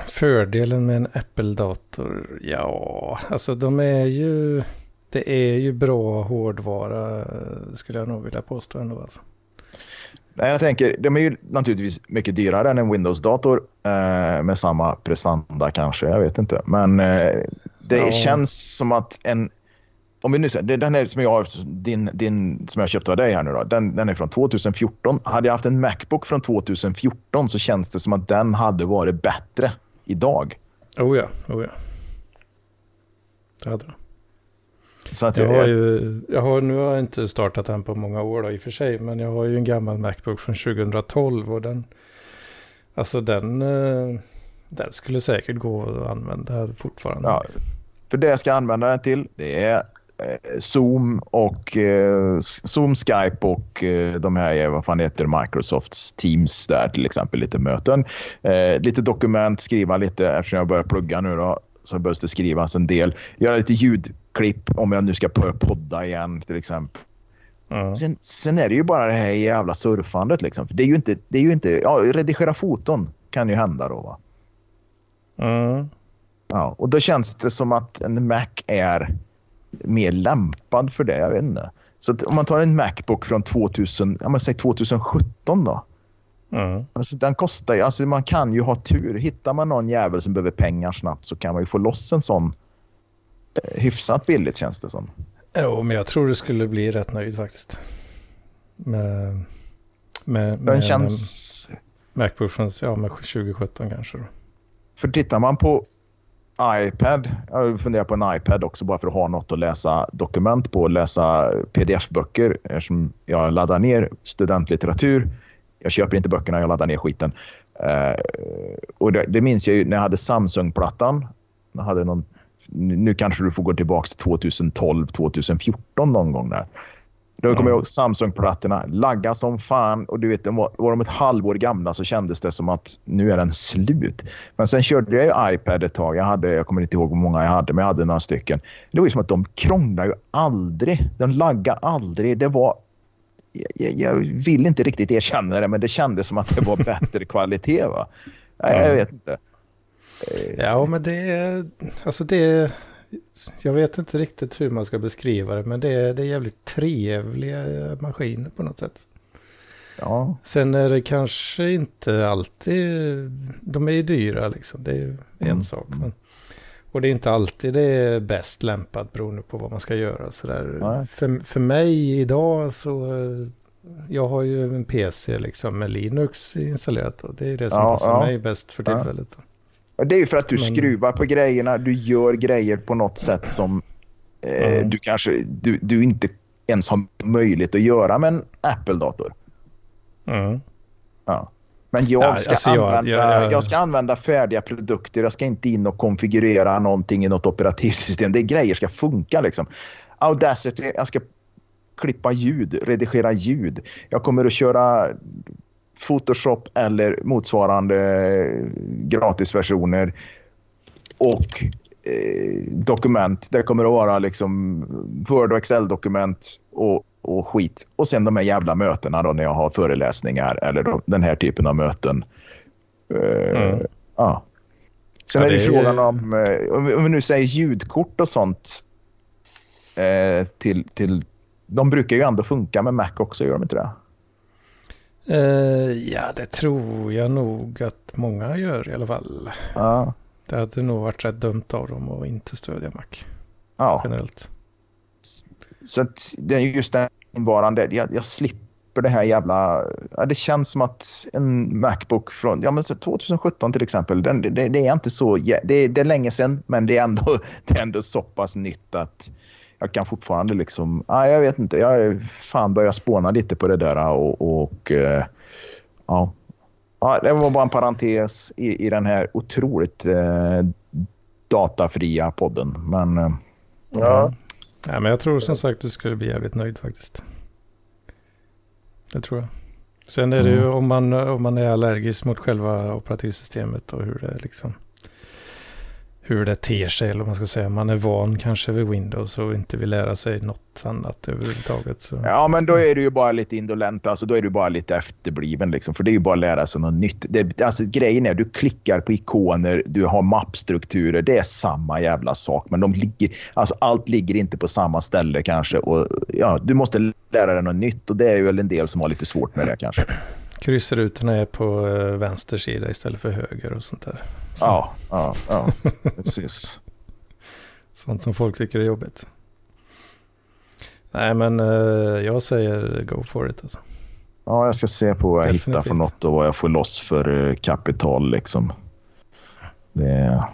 Fördelen med en Apple-dator, ja, alltså de är ju, det är ju bra hårdvara skulle jag nog vilja påstå ändå alltså. Nej, jag tänker, de är ju naturligtvis mycket dyrare än en Windows-dator eh, med samma prestanda kanske, jag vet inte. Men eh, det Ja. känns som att en... Om vi nu säger, den här som jag, har, din, din, som jag köpte av dig här nu då, den, den är från 2014. Hade jag haft en Macbook från 2014 så känns det som att den hade varit bättre idag. Oh ja, oh ja. Det hade det. Så att Jag jag, har ju, jag har, nu har jag inte startat den på många år då, i och för sig, men jag har ju en gammal Macbook från 2012 och den, alltså den, eh, den skulle säkert gå att använda fortfarande. Ja, För det jag ska använda den till det är Zoom och eh, Zoom, Skype och eh, de här, eh, vad fan heter Microsofts Teams där till exempel, lite möten. Eh, lite dokument, skriva lite, eftersom jag börjar plugga nu då, så behövs det skrivas en del. Göra lite ljudklipp om jag nu ska börja podda igen till exempel. Ja. Sen, sen är det ju bara det här jävla surfandet liksom. För det är ju inte, det är ju inte, ja, redigera foton kan ju hända då va. Mm. Ja, och då känns det som att en Mac är mer lämpad för det. Jag vet inte. Så om man tar en Macbook från 2000, ja, men säg 2017 då. Mm. Alltså, den kostar ju, alltså man kan ju ha tur. Hittar man någon jävel som behöver pengar snabbt så kan man ju få loss en sån eh, hyfsat billigt känns det som. Jo, men jag tror du skulle bli rätt nöjd faktiskt. Med, med, Den med känns... en Macbook från ja, med 2017 kanske. Då. För tittar man på iPad, jag funderar på en iPad också bara för att ha något att läsa dokument på, läsa pdf-böcker eftersom jag laddar ner studentlitteratur. Jag köper inte böckerna, jag laddar ner skiten. Uh, och det, det minns jag ju när jag hade Samsung-plattan. Jag hade någon, nu kanske du får gå tillbaka till 2012, 2014 någon gång där. Då kommer jag ihåg Samsung-plattorna lagga som fan och du vet, de var, var de ett halvår gamla så kändes det som att nu är den slut. Men sen körde jag ju iPad ett tag. Jag, hade, jag kommer inte ihåg hur många jag hade, men jag hade några stycken. Det var ju som att de krånglade ju aldrig. De laggade aldrig. Det var... Jag, jag vill inte riktigt erkänna det, men det kändes som att det var bättre kvalitet. Va? Nej, jag vet inte. Ja, men det är, alltså det är, jag vet inte riktigt hur man ska beskriva det, men det är, det är jävligt trevliga maskiner på något sätt. Ja, Sen är det kanske inte alltid, de är ju dyra liksom, det är ju en Mm. sak. Men, och det är inte alltid det är bäst lämpat beroende på vad man ska göra. Så. För, för mig idag så, jag har ju en PC liksom med Linux installerat och det är det som Ja, passar ja. mig bäst för tillfället. Och Det är ju för att du Men- skruvar på grejerna. Du gör grejer på något sätt som eh, Mm. du kanske du, du inte ens har möjlighet att göra med en Apple-dator. Mm. Ja. Men jag, Ja, ska alltså jag- använda, jag- jag, ska använda färdiga produkter. Jag ska inte in och konfigurera någonting i något operativsystem. Det är grejer ska funka. Liksom. Audacity, jag ska klippa ljud, redigera ljud. Jag kommer att köra Photoshop eller motsvarande gratisversioner. Och eh, dokument. Det kommer att vara liksom Word och Excel-dokument och, och skit. Och sen de här jävla mötena då när jag har föreläsningar eller de, den här typen av möten. Eh, Mm. Ja. Sen Ja, det, det är ju- frågan om, eh, om vi nu säger ljudkort och sånt. Eh, till, till, de brukar ju ändå funka med Mac också, gör de inte det? Eh, ja, det tror jag nog att många gör i alla fall. Ja. Det hade nog varit rätt dumt av dem att inte stödja Mac ja. generellt. Så att det är just den varande, jag, jag slipper det här jävla... Ja, det känns som att en Macbook från ja, men så 2017 till exempel, den, det, det är inte så... Det, det är länge sedan, men det är, ändå, det är ändå så pass nytt att jag kan fortfarande liksom... Ja, jag vet inte, jag är fan börjar spåna lite på det där och... och eh, ja. ja. Det var bara en parentes i, i den här otroligt eh, datafria podden, men... Eh, Ja, Ja, men jag tror som sagt du skulle bli jävligt nöjd faktiskt. Det tror jag. Sen är det ju Mm. om man, om man är allergisk mot själva operativsystemet och hur det liksom hur det ter sig eller vad man ska säga. Man är van kanske vid Windows och inte vill lära sig något annat överhuvudtaget. Så. Ja, men då är du ju bara lite indolent. Alltså, då är du bara lite efterbliven. Liksom, för det är ju bara att lära sig något nytt. Det, alltså, grejen är du klickar på ikoner, du har mappstrukturer. Det är samma jävla sak. Men de ligger, alltså, allt ligger inte på samma ställe kanske. Och, ja, du måste lära dig något nytt och det är ju väl en del som har lite svårt med det kanske. Kryssrutorna är på eh, vänster sida istället för höger och sånt där. Så, Ja, ja, ja precis. Sånt som folk tycker är jobbigt. Nej, men eh, jag säger go for it alltså. Ja, jag ska se på vad jag hittar för Definitivt. något och vad jag får loss för eh, kapital. Liksom. Det,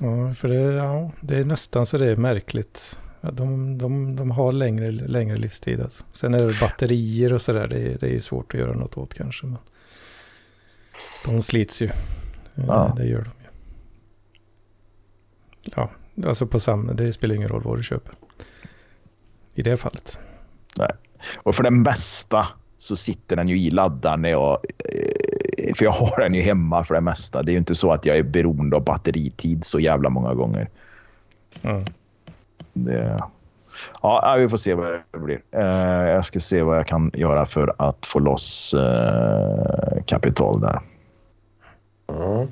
Ja, för det, ja, det är nästan så det är märkligt. Ja, de, de, de har längre, längre livstid. Alltså. Sen är det batterier och sådär. Det, är- det är ju svårt att göra något åt kanske. Men de slits ju. Eh, Ja. Det gör de ju. Ja, alltså på samma. Det spelar ingen roll vad du köper. I det fallet. Och för det mesta så sitter den ju i laddaren när jag... eh, För jag har den ju hemma för det mesta. Det är ju inte så att jag är beroende av batteritid så jävla många gånger. Mm. Det, ja, vi får se vad det blir. Eh, Jag ska se vad jag kan göra för att få loss eh, kapital där. mm.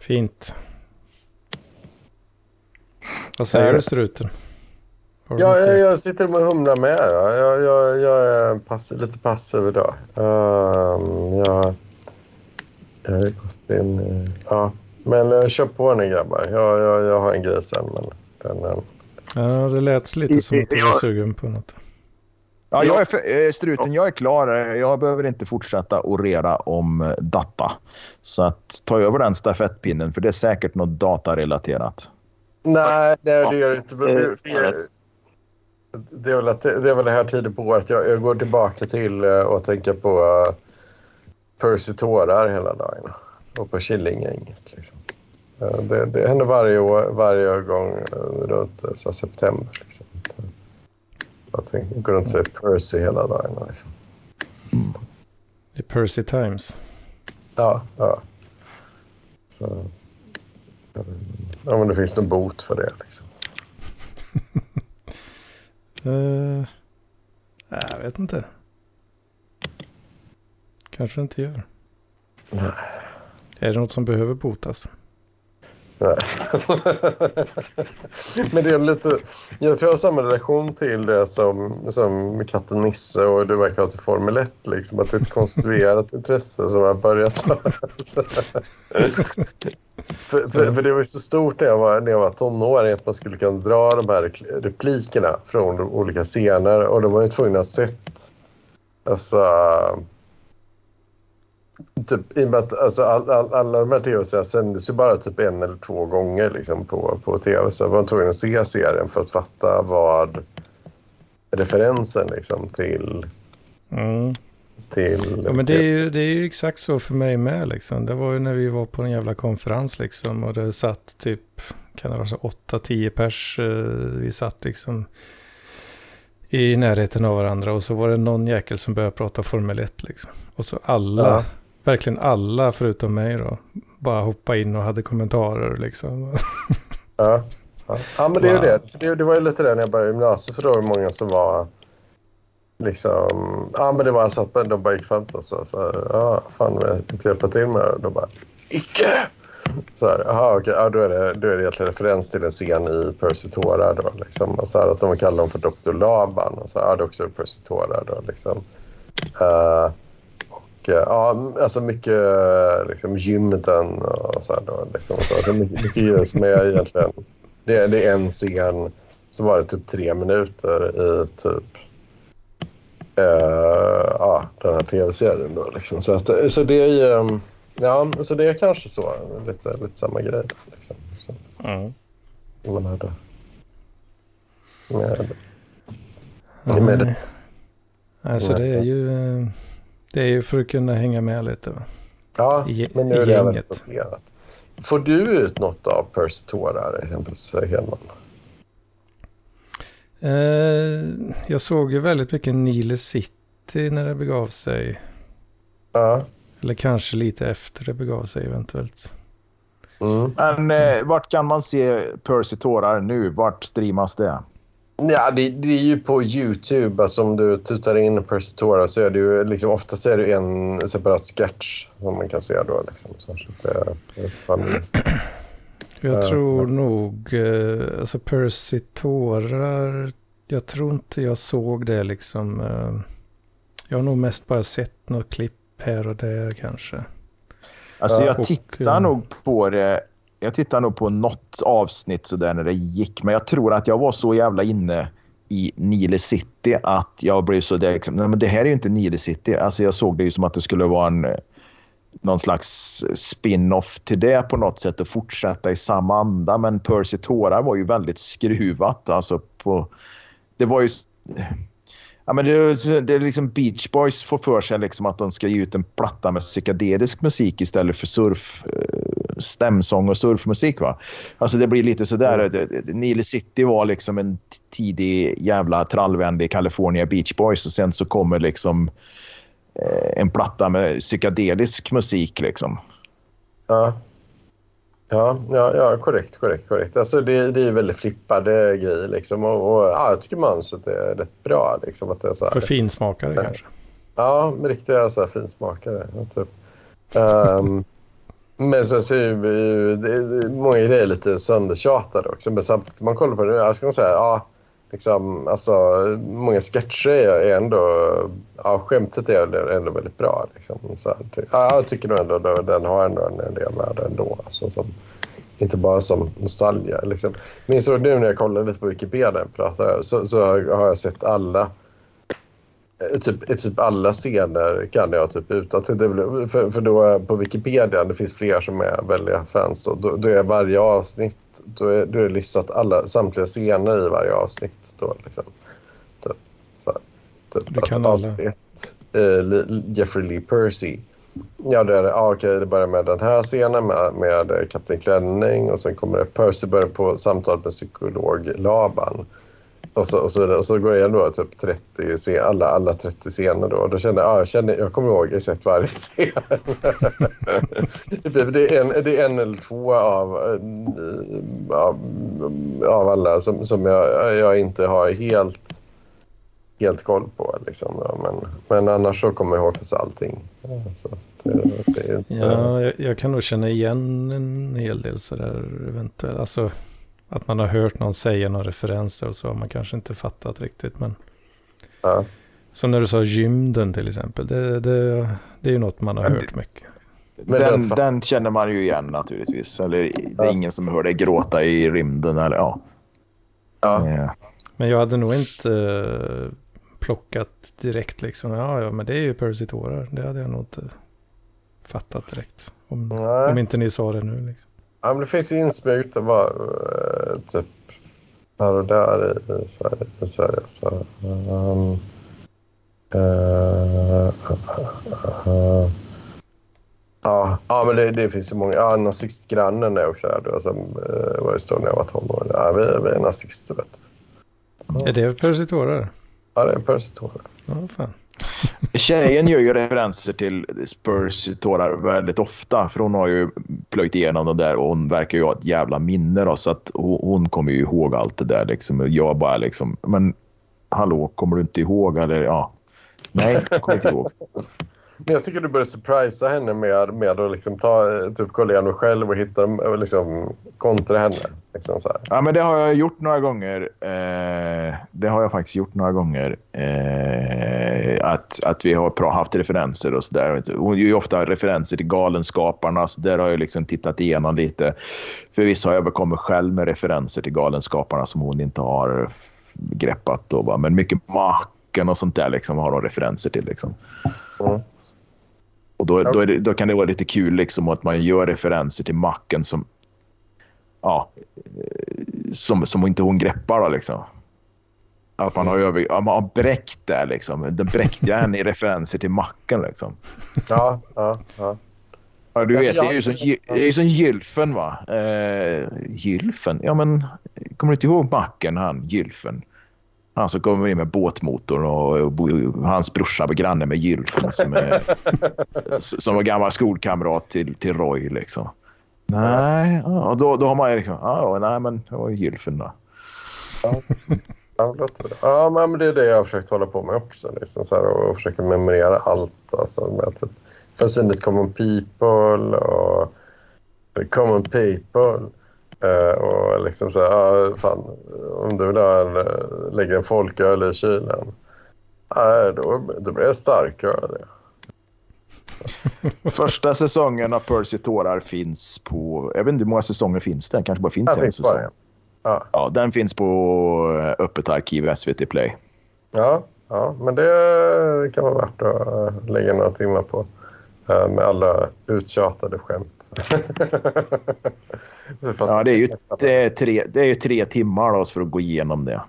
Fint. Vad säger Eh, du struten? Ja, jag, jag sitter och humlar med. Ja. Jag, jag, jag är pass, lite passiv idag. Um, jag, jag har gått in... eh, Ja, men uh, kör på nu grabbar. Jag, jag, jag har en grej sen. Men den, eh, Ja, det lät lite som att du var Ja. sugen på något. Ja, jag är för, eh, struten, jag är klar. Jag behöver inte fortsätta orera om eh, data. Så att ta över den stafettpinnen, för det är säkert något datarelaterat. Nej, det, det gör det inte. Det, är väl att, det är väl det här tiden på året. Jag, jag går tillbaka till och tänker på Percy tårar hela dagen. Och på Killinggänget. Liksom. Eh, det, det händer varje, år, varje gång uh, runt uh, så september. Liksom. Jag tänker, går runt och säger Percy hela dagen. Liksom. Det är Percy Times. Ja, ja. Så, ja, men det finns en bot för det. Liksom. Uh, jag vet inte. Kanske inte gör. Nej. Är det något som behöver botas? Men det är lite... Jag tror jag har samma relation till det som, som katten Nisse och det verkar ha till Formel 1. Liksom, att det är ett konstruerat intresse som har börjat... för, för, för det var ju så stort när jag var, när jag var tonåring att man skulle kunna dra de här replikerna från de olika scener och de var ju tvungna att sett... Alltså... Typ, I och med att alltså, all, all, alla de här tv-serierna sändes ju bara typ en eller två gånger liksom, på, på tv. Så var tvungen att se serien för att fatta vad referensen liksom, till... Mm. till Ja, men det är, ju, det är ju exakt så för mig med liksom. Det var ju när vi var på en jävla konferens liksom. Och det satt typ, kan det vara så 8-10 pers. eh, Vi satt liksom i närheten av varandra. Och så var det någon jäkel som började prata Formel 1 liksom. Och så alla, Ja. Verkligen alla förutom mig då. Bara hoppa in och hade kommentarer liksom. Ja, ja. ja men det är ju Wow. det. det. Det var ju lite det när jag började gymnasiet för då var det många som var liksom, ja men det var så att de bara gick fram till oss och sa ja fan vill inte hjälpa till med det? Och de bara, icke! Så här, aha, okej, ja, då, är det, då är det egentligen referens till en scen i Percy Tårar då liksom. Och så här, att de kallar dem för Dr. Laban och så här, ja, det är också Percy Tårar då liksom. Uh, uh, ja, alltså mycket liksom gymden och så här då liksom. Så, alltså, mycket, mycket som är egentligen, det, det är en scen så var det typ tre minuter i typ uh, ja, den här tv-serien. Då, liksom. så, att, så det är ju... Ja, så det är kanske så. Lite, lite samma grej. Liksom. Så. Mm. Man hade... Med, med det. Alltså det är ju... eh, Det är ju för att kunna hänga med lite. Ja, I- men nu är det även. Får du ut något av Percy Tårar, exempelvis Hedman? Eh, jag såg ju väldigt mycket Nile City när det begav sig. Ja. Eller kanske lite efter det begav sig eventuellt. Mm. Men eh, vart kan man se Percy Tårar nu? Vart streamas det? Ja, det, det är ju på YouTube. Alltså, om du tutar in Percy Tårar så är det ju liksom, oftast är det en separat sketch som man kan se då. Liksom. Så det, det Jag Ja, tror ja. nog, eh, alltså Percy tårar, jag tror inte jag såg det liksom. Eh, jag har nog mest bara sett något klipp här och där kanske. Alltså Ja, jag och, tittar eh, nog på det. Jag tittade nog på något avsnitt så där när det gick. Men jag tror att jag var så jävla inne i Nile City att jag blev så där liksom, nej men det här är ju inte Nile City. Alltså jag såg det ju som att det skulle vara en någon slags spin-off till det på något sätt och fortsätta i samma anda. Men Percy Tårar var ju väldigt skruvat. Alltså på, det var ju... Ja, men det, är- det är liksom Beach Boys får för sig liksom att de ska ge ut en platta med psykedelisk musik istället för surf, eh, stämsång och surfmusik. Va? Alltså det blir lite sådär. Mm. Nile City var liksom en tidig jävla trallvänlig California Beach Boys och sen så kommer liksom eh, en platta med psykedelisk musik liksom. Ja. Ja, ja, ja, korrekt, korrekt, korrekt. Alltså det, det är väldigt flippade grejer liksom. Och, och ja, jag tycker manset är rätt bra liksom. Att det är så här. För finsmakare kanske. Ja, riktiga så här finsmakare. Typ. Ehm, men sen så är ju det, det, många grejer lite söndertjatade också. Men samtidigt, man kollar på det jag ska säga, ja, liksom, alltså, många sketcher är ändå, ja, skämtet är ändå väldigt bra. Liksom. Så här, ty, ja, jag tycker nog ändå att den har ändå en, del värde ändå. Alltså, som, inte bara som nostalgia. Liksom. Men så nu när jag kollar lite på Wikipedia pratade, så, så har jag sett alla eh, Typ, typ alla scener kan jag typ utan till. Det För, för då är på Wikipedia, det finns fler som är väldiga fans, då, då, då är varje avsnitt, då är, då är det listat alla, samtliga scener i varje avsnitt. Då, liksom. typ, så här. Typ, Du kan alla. avsnitt eh, Jeffrey Lee Percy. Ja, det är. Ah, okej, det börjar med den här scenen med, med Kapten Klänning och sen kommer det Percy börjar på samtal med psykolog Laban. Och så, och så, vidare. och så går det igenom då, typ 30, scen- alla, alla 30 scener. Då. Och då kände jag, ah, jag, känner, jag kommer ihåg exakt varje scen. det, är en, det är en eller två av, eh, av, av alla som, som jag, jag inte har helt, helt koll på. Liksom, men, men annars så kommer jag ihåg precis allting. Så, det, det är Ja, jag, jag kan nog känna igen en hel del sådär eventuellt. Alltså att man har hört någon säga någon referens och så har man kanske inte fattat riktigt. Men ja. som när du sa gymden till exempel. Det, det, det är ju något man har Men hört mycket. Men Den, den känner man ju igen naturligtvis. Eller det är Ja. ingen som hör dig gråta i rymden. Eller, ja. Ja. Eh, Men jag hade nog inte eh, plockat direkt liksom. Ja, ja, men det är ju Percy tårar. Det hade jag nog inte fattat direkt. Om, om inte ni sa det nu liksom. Ja, men det finns ju typ här och där i, i Sverige. I Sverige så, um, uh, uh, uh, ja, ja, men det, det finns ju många. Ja, nazistgrannen är också där då, som uh, var i stor när jag var tonåring. Ja, vi, vi är nazister, vet du. Är det Percy tårar? Ja, det är Percy Tårar. Ja, fan. Tjejen gör ju referenser till Spurs tårar väldigt ofta. För hon har ju plöjt igenom dem där och hon verkar ju ha ett jävla minne. Då, så att hon, kommer ju ihåg allt det där. Liksom. Jag bara liksom... Men hallå, kommer du inte ihåg? Eller ja, nej, jag kommer inte ihåg. Men jag tycker du borde surprisa henne med, med att liksom ta, typ kolla igenom själv och hitta liksom kontra henne. Liksom. Ja, men det har jag gjort några gånger. Eh, det har jag faktiskt gjort några gånger. Eh, att, att vi har haft referenser och sådär. Hon gör ju ofta referenser till Galenskaparna. Så där har jag liksom tittat igenom lite. Förvisso har jag kommit själv med referenser till Galenskaparna som hon inte har greppat. Då, va? Men mycket Macken och sånt där liksom, har de referenser till. Liksom. Mm. Och då, då, det, då, kan det vara lite kul liksom, att man gör referenser till macken som, ja, som, som inte hon greppar. Då, liksom. Att man har, över, ja, man har bräckt det. Liksom. Den bräckte henne i referenser till macken. Liksom. Ja, ja, ja. Ja, du vet, det är ju som, det är som Gylfen va? Eh, Gylfen? Ja men, kommer du inte ihåg macken han, Gylfen? Han som kommer in med båtmotorn och, och hans brorsa var granne med Gylfen som, är, som var gammal skolkamrat till, till Roy. Liksom. Nej, ja, då, då har man ju liksom, ja, nej men det var ju Gylfen då. Ja. Ja, men det är det jag har försökt hålla på med också. Liksom, så här, och försöka memorera allt. Alltså, med typ, Facility Common People och Common People. Uh, och liksom så här, uh, fan, om du där uh, lägger en folköl i kylen, uh, då, då blir det starköl. Första säsongen av Percy tårar finns på... Jag vet inte hur många säsonger finns det? kanske bara finns ja, en finns säsong. bara, ja. ja, den finns på Öppet arkiv SVT Play. Ja, ja, men det kan vara värt att lägga några timmar på. Med alla uttjatade skämt. ja, det är ju det är tre, det är tre timmar då för att gå igenom det.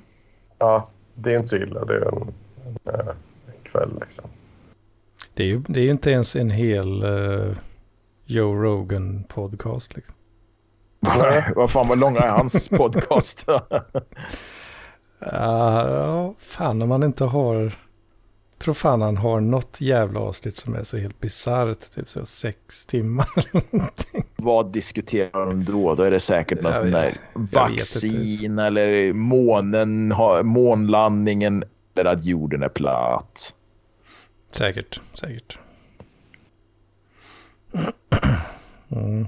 Ja, det är inte så illa. Det är en, en, en kväll liksom. Det är ju det är inte ens en hel uh, Joe Rogan podcast liksom. Vad fan vad lång är hans podcast? Ja, fan om man inte har tror fan han har något jävla avsnitt som är så helt bisarrt. Typ så sex timmar Vad diskuterar de då? Då är det säkert någon sån där vaccin eller månen, månlandningen eller att jorden är platt. Säkert, säkert. Mm.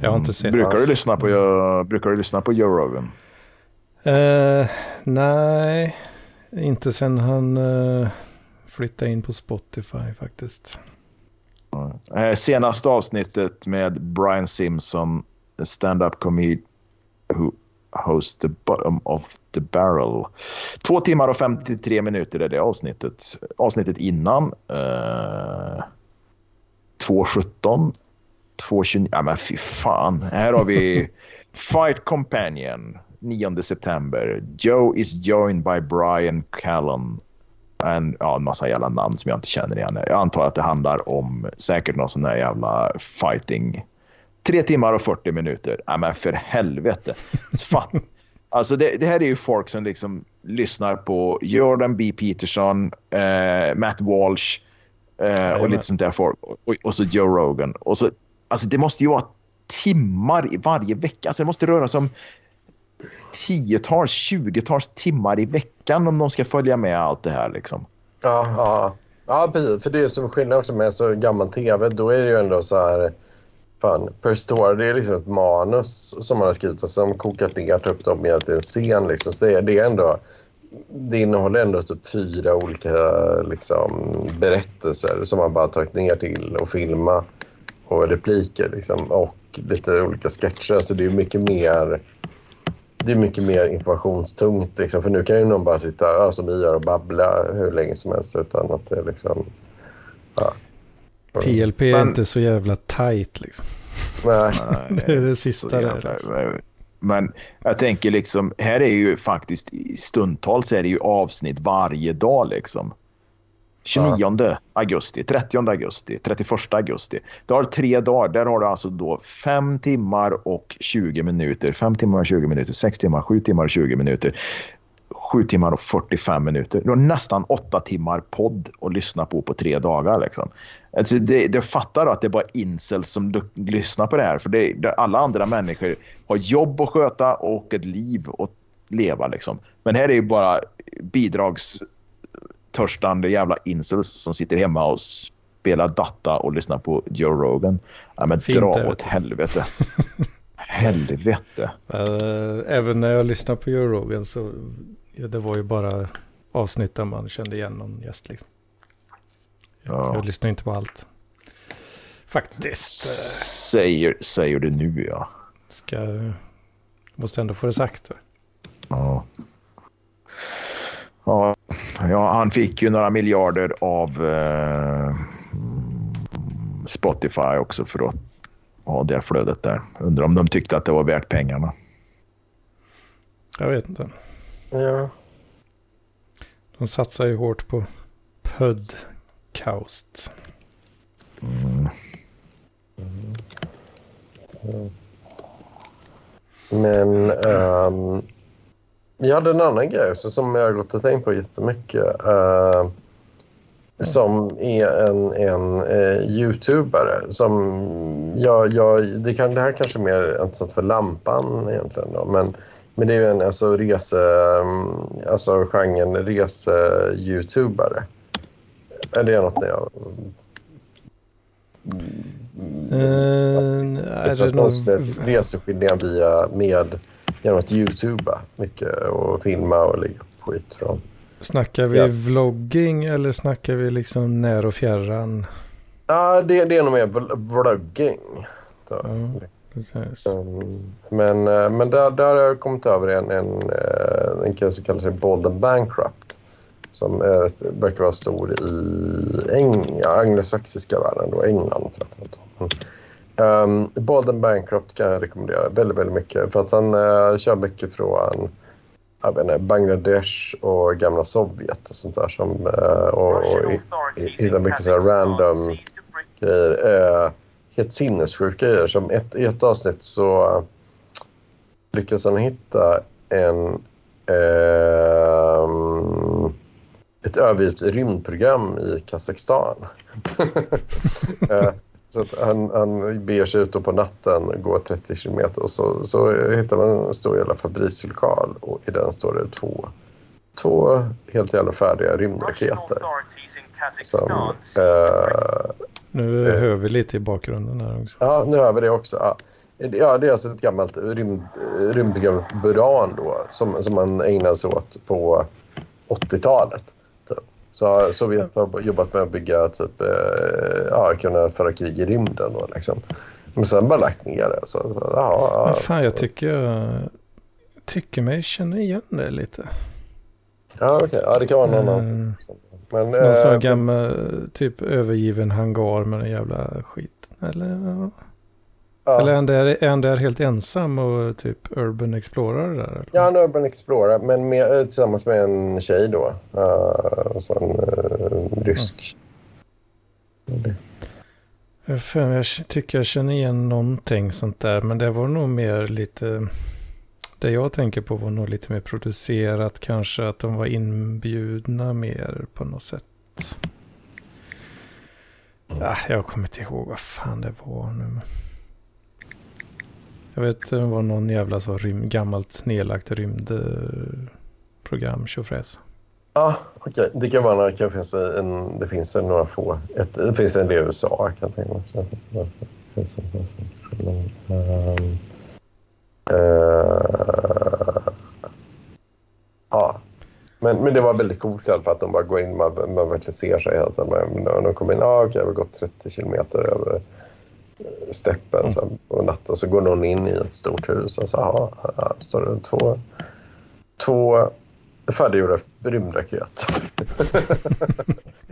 Jag har inte sett. Brukar du lyssna på, brukar du lyssna på Joe Rogan? Uh, nej, inte sen han uh, flyttade in på Spotify faktiskt. Uh, senaste avsnittet med Brian Simpson, stand-up comedian who hosts the bottom of the barrel. Två timmar och 53 minuter är det avsnittet. Avsnittet innan. Uh, 2.17. 2.29. Ja men fy fan. Här har vi Fight Companion. 9 september. Joe is joined by Brian Callan. En, ja, en massa jävla namn som jag inte känner igen. Jag antar att det handlar om säkert någon sån där jävla fighting. Tre timmar och 40 minuter. Ja, men för helvete. Fan. Alltså det, det, här är ju folk som liksom lyssnar på Jordan B. Peterson, eh, Matt Walsh eh, och lite sånt där folk. Och, och, så Joe Rogan. Och så, alltså det måste ju vara timmar i varje vecka. Alltså det måste röra sig om tiotals, tjugotals timmar i veckan om de ska följa med allt det här. Liksom. Ja, ja. ja precis. För det är som skillnad också med så gammal tv. Då är det ju ändå så här... Fan, per story, det är liksom ett manus som man har skrivit och som kokat ner upp dem i en scen. Liksom. Så det, är, det är ändå... Det innehåller ändå typ fyra olika liksom, berättelser som man bara tagit ner till och filma och repliker liksom, och lite olika sketcher. Så det är mycket mer det är mycket mer informationstungt. Liksom, för nu kan ju någon bara sitta ja, som vi gör och babbla hur länge som helst utan att det liksom... Ja. PLP är men, inte så jävla tight liksom. Nej. det är det sista där. Alltså. Men jag tänker liksom, här är ju faktiskt stundtals är det ju avsnitt varje dag liksom. 29 ja. augusti, 30 augusti, 31 augusti. Du har tre dagar. Där har du alltså då 5 timmar och 20 minuter. 5 timmar och 20 minuter, 6 timmar, 7 timmar och 20 minuter. 7 timmar och 45 minuter. Du har nästan 8 timmar podd att lyssna på på tre dagar. Liksom. Alltså det, det fattar att det är bara incels som lyssnar på det här. För det, det, alla andra människor har jobb att sköta och ett liv. att leva liksom. Men här är ju bara bidrags bidragstörstande jävla incels som sitter hemma och spelar data och lyssnar på Joe Rogan. Ja, men Fint, dra åt vet. helvete. helvete. Eh, Även när jag lyssnar på Joe Rogan så ja, det var ju bara avsnitt där man kände igen någon gäst liksom. Jag, Ja. jag lyssnar inte på allt. Faktiskt. eh, Säger, säger du nu ja. Ska, måste ändå få det sagt. va? Ja. Ja, ja, han fick ju några miljarder av eh, Spotify också för att ha det flödet där. Undrar om de tyckte att det var värt pengarna. Jag vet inte. Ja. De satsar ju hårt på podcast. Mm. Men ehm, jag hade en annan grej också som jag har gått och tänkt på jättemycket. Uh, som är en, en eh, YouTubare som jag, jag, det, kan, det här kanske är mer intressant för lampan egentligen då, men, men det är ju en alltså, rese, um, alltså genren rese-YouTubare. Är det något ni har Eh, är det någon... reseskildringar via med genom att youtuba mycket och filma och lägga upp skit från. Snackar vi Ja. vlogging eller snackar vi liksom när och fjärran? Ja, det, det är nog mer vl- vlogging. Ja. Um, men eh, men där, där har jag kommit över en, en, eh, en kille som kallar sig Bolden Bankrupt. Som är, verkar vara stor i Eng, ja, anglosaxiska världen, då, England framförallt. Um, Bolden Bankrupt kan jag rekommendera väldigt, väldigt mycket. För att han uh, kör mycket från jag vet inte, Bangladesh och gamla Sovjet och sånt där. Som, uh, och, och hittar mycket så här random grejer. Uh, helt sinnessjuka grejer. Som ett, I ett avsnitt så lyckas han hitta en uh, ett övergivet rymdprogram i Kazakstan. Så han, han beger sig ut på natten, går 30 kilometer och så, så hittar man en stor jävla fabrikslokal och i den står det två, två helt jävla färdiga rymdraketer. Som, eh, Nu eh. hör vi lite i bakgrunden här också. Ja, nu har vi det också. Ja. Ja, det är alltså ett gammalt rymd, rymdprogram Buran då, som, som man ägnade sig åt på 80-talet. Så Sovjet har jobbat med att bygga, typ, eh, ja, kunna föra krig i rymden. Då, liksom. Men sen bara lagt ner det. Så, så, ja, Men fan, jag så. tycker jag tycker mig känna igen det lite. Ja, okej. Ja, det kan vara någon Mm. annan. Men, Någon sån eh, gammal typ övergiven hangar med en jävla skit. Eller, ja. eller är, han där, är han där helt ensam och typ Urban Explorer där? Ja, en Urban Explorer, men med, eh, tillsammans med en tjej då. Uh, så en eh, rysk. Jag mig, jag tycker jag känner igen någonting sånt där. Men det var nog mer lite... Det jag tänker på var nog lite mer producerat. Kanske att de var inbjudna mer på något sätt. Ah, jag kommer inte ihåg vad fan det var nu. Jag vet det var någon jävla så rym, gammalt nedlagt rymdprogram. Eh, Tjofräs. Ja, okej. Det kan vara det kan finnas en, det finns en några få. Ett, det finns en del i USA kan jag tänka mig. också. Det finns eh, Ja. Men, men det var väldigt coolt i alla fall att de bara går in man, man verkligen ser sig hela tiden. Men de kommer in, ah, okej, Vi har gått 30 kilometer över steppen så här, på natten. Så går någon in i ett stort hus och så ah, ah, står det två, två färdiggjorda rymdraketer.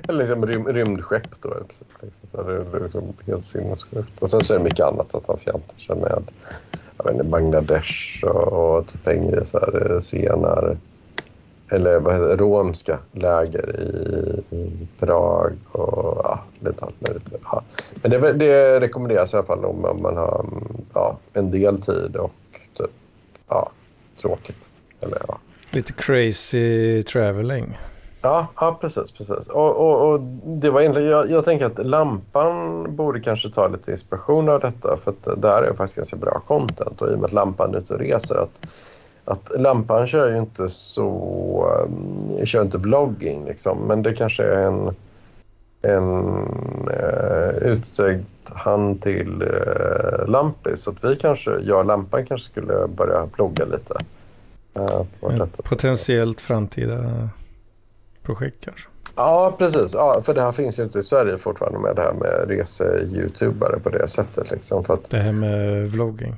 Eller liksom rym, rymdskepp då. Liksom. Så det är liksom helt sinnessjukt. Och sen så är det mycket annat att han fjantar sig med jag vet inte, Bangladesh och, och typ hänger i så här eh, scener. Eller vad heter det, romska läger i, Prag och ja, lite allt möjligt. Ja. Men det, det rekommenderas i alla fall om om man har ja, en del tid och typ, ja, tråkigt. Eller, ja. Lite crazy traveling. Ja, ja precis. precis. Och, och, och det var egentligen, jag, jag tänker att Lampan borde kanske ta lite inspiration av detta för att där är faktiskt ganska bra content och i och med att Lampan är ute och reser att, att lampan kör ju inte så... Um, kör inte vlogging liksom, men det kanske är en, en uh, utsträckt hand till uh, Lampis. Så att vi kanske, jag och Lampan kanske skulle börja blogga lite. Uh, Potentiellt framtida projekt kanske? Ja, precis. Ja, för det här finns ju inte i Sverige fortfarande med det här med rese-youtubare på det sättet. Liksom, för att... Det här med vlogging?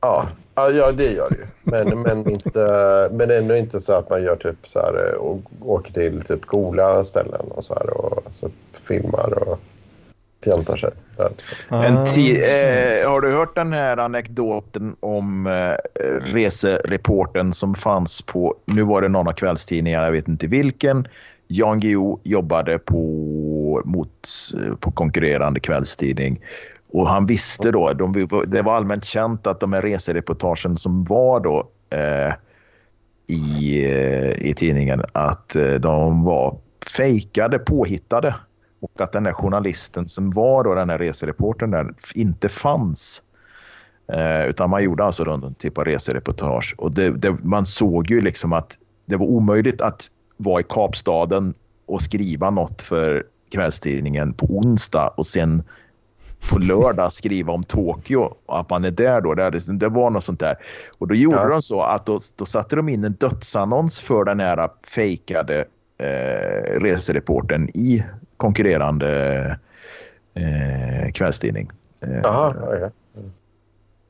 Ja, ja det gör det ju. Men, men, inte, men ändå inte så att man gör typ så här och åker till typ coola ställen och så här och så filmar och fjantar sig. En eh, har du hört den här anekdoten om eh, resereporten som fanns på, nu var det någon av kvällstidningarna, jag vet inte vilken, Jan Guillou jobbade på, mot, på konkurrerande kvällstidning. Och han visste då, de, det var allmänt känt att de här resereportagen som var då eh, i, eh, i tidningen, att eh, de var fejkade, påhittade. Och att den där journalisten som var då den här resereportern där inte fanns. Eh, utan man gjorde alltså någon typ av resereportage. Och det, det, man såg ju liksom att det var omöjligt att vara i Kapstaden och skriva något för kvällstidningen på onsdag och sen på lördag skriva om Tokyo och att man är där då. Det, det var något sånt där. Och då gjorde ja. de så att då, då satte de in en dödsannons för den här fejkade eh, resereporten i konkurrerande eh, kvällstidning. Eh, Aha, okay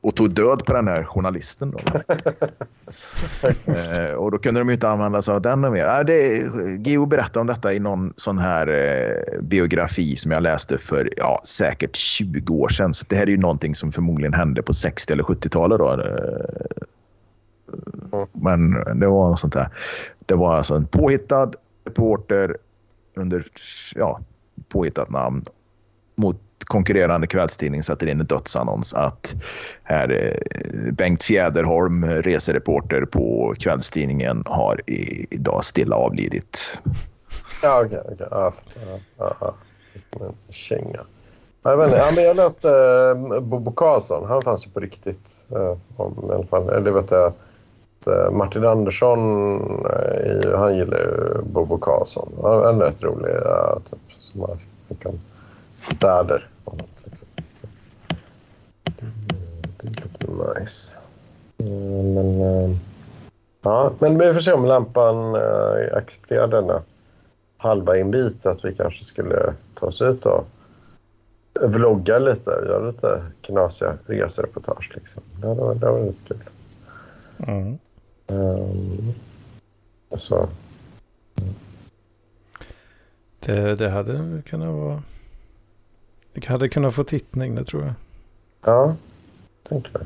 och tog död på den här journalisten. Då. eh, och då kunde de inte använda sig av den mer. Eh, det, Geo berättade om detta i någon sån här eh, biografi som jag läste för ja, säkert 20 år sedan. Så det här är ju någonting som förmodligen hände på 60 eller 70-talet. Då. Eh, men det var något sånt där. Det var alltså en påhittad reporter under ja, påhittat namn mot konkurrerande kvällstidning sätter in en dödsannons att här, eh, Bengt Fjäderholm, eh, resereporter på kvällstidningen, har idag stilla avlidit. Ja, okej. Okay, okay. ja, ja, ja. Känga. Jag, vet inte, ja, men jag läste eh, Bobo Karlsson. Han fanns ju på riktigt. Om, i alla fall. Eller vet jag, Martin Andersson, han gillar ju Bobo Karlsson. Han är rätt rolig. Typ, som man kan städer. Liksom. Det är nice. Men, eh, ja, men vi får se om lampan äh, accepterar denna halva invit att vi kanske skulle ta oss ut och vlogga lite, göra lite knasiga resereportage. Liksom. Det varit, det hade varit kul. Mm. Um, så. Det, det hade kunnat vara det hade kunnat få tittning, det tror jag. Ja, tänker jag.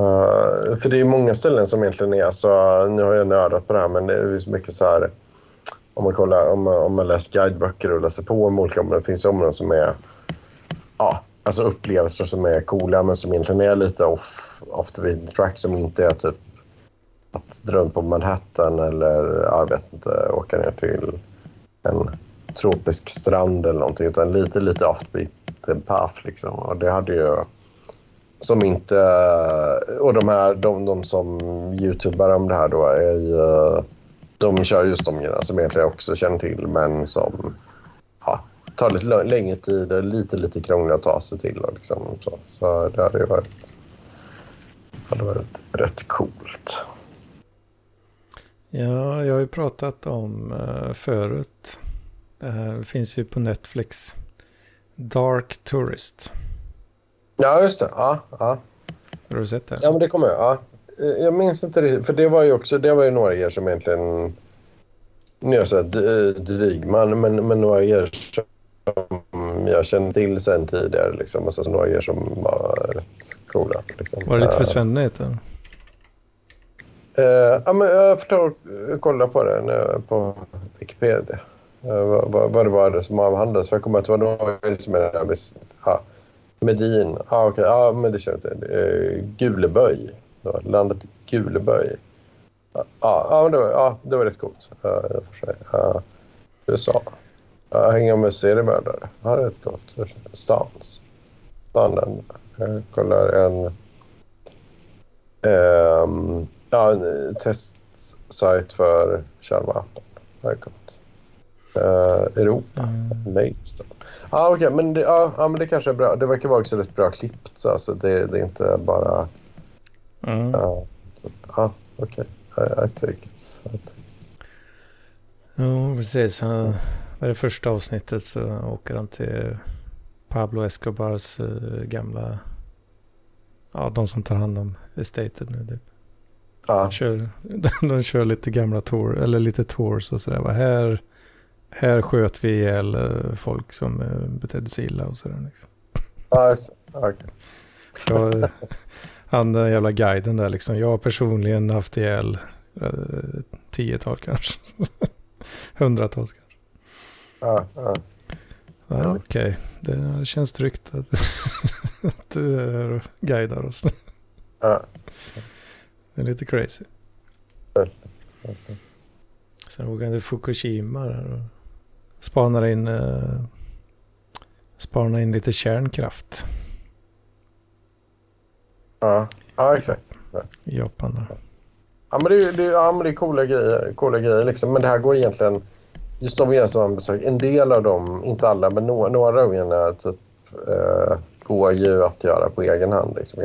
Uh, för det är många ställen som egentligen är, alltså, nu har jag nördat på det här, men det är så mycket så här, om man kollar, om man, om man läst guideböcker och läser på om olika områden, det finns ju områden som är, ja, alltså upplevelser som är coola men som egentligen är lite off, off the beaten track som inte är typ att dra runt på Manhattan eller, jag vet inte, åka ner till en tropisk strand eller någonting utan lite, lite offbeat path liksom. Och det hade ju som inte... Och de här, de, de som youtubar om det här då är ju... De kör just de grejerna som egentligen också känner till men som ja, tar lite längre tid och lite, lite krångligt att ta sig till. Och liksom, så. så det hade ju varit, hade varit rätt coolt. Ja, jag har ju pratat om eh, förut det här finns ju på Netflix. Dark Tourist. Ja, just det. Ja, ja. Har du sett det? Ja, men det kommer jag. Ja. Jag minns inte det. För det var ju också det var ju några grejer som egentligen... Nu är jag så dryg man, men, men några grejer som jag kände till sen tidigare. Liksom. Och så några grejer som var rätt coola. Liksom. Var det lite för svennigt? Uh, ja, men jag får ta och kolla på det på Wikipedia. Eh, vad, vad det var som avhandlades. För jag kommer att det var någon som där med, ja, Medin. Ah, okay. Ja, men det känner jag inte. Eh, Guleböj. Landet Guleböj. Ja, ja, det, var, ja, det var rätt coolt. Uh, för sig. Uh, USA. Uh, hänga med seriemördare. Ja, det är rätt coolt. Stans. Stanen. Jag kollar en... Ehm, ja, en testsajt för kärnvapen. Det är coolt. Uh, Europa. Mm. Maidstone. Ah, okay, men det, ja, ja, men det kanske är bra. Det verkar vara också rätt bra klippt. så Alltså, det, det är inte bara... Mm. Ja, ah, okej. Okay. I, I take it. I take it. Ja, precis. Han, i det första avsnittet så åker han till Pablo Escobars eh, gamla... Ja, de som tar hand om estatet nu. Typ. Ja, De, kör, de kör lite gamla tour, eller lite tours och sådär. Här, här sköt vi ihjäl eh, folk som eh, betedde sig illa och sådär. Liksom. see. Okej. Jag, eh, han den jävla guiden där liksom. Jag har personligen haft ihjäl eh, tiotal kanske. Hundratals kanske. Ja, ja. Ja, Okej, det känns tryggt att, du är och guidar oss. Ja. Det är lite crazy. Sen åker han till Fukushima där och spanar in, eh, spanar in lite kärnkraft Ja, ja exakt. i Japan. Där. Ja, men det, är- det, ja, men det är coola grejer. Coola grejer liksom. Men det här går egentligen... Just de grejerna besöker, en del av dem, inte alla, men några, några av grejerna typ, eh, går ju att göra på egen hand. Liksom.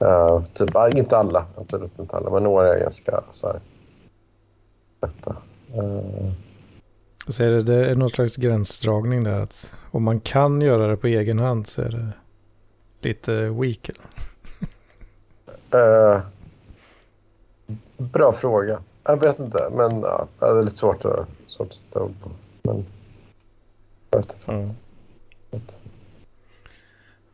Eh, typ, inte alla, absolut inte alla, men några är ganska så här, lätta. Eh, Så är det, det är någon slags gränsdragning där. Att om man kan göra det på egen hand så är det lite weak. eh, bra fråga. Jag vet inte, men ja, det är lite svårt att, svårt att sätta ord på. Men, jag vet inte.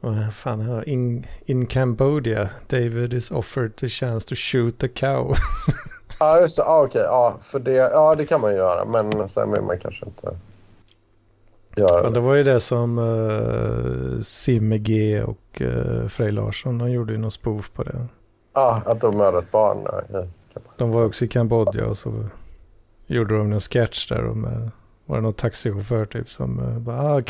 Vad fan här in, in Cambodia, David is offered the chance to shoot a cow. Ja, just det. Ja, okej. Ja, för det, ja, det kan man ju göra, men sen vill man kanske inte göra Ja, det. det var ju det som uh, Simme G och uh, Frej Larsson, de gjorde ju någon spoof på det. Ja, att de mördade ett barn. Ja. De var också i Kambodja och så gjorde de en sketch där och med, var det någon taxichaufför typ som uh, bara, ah,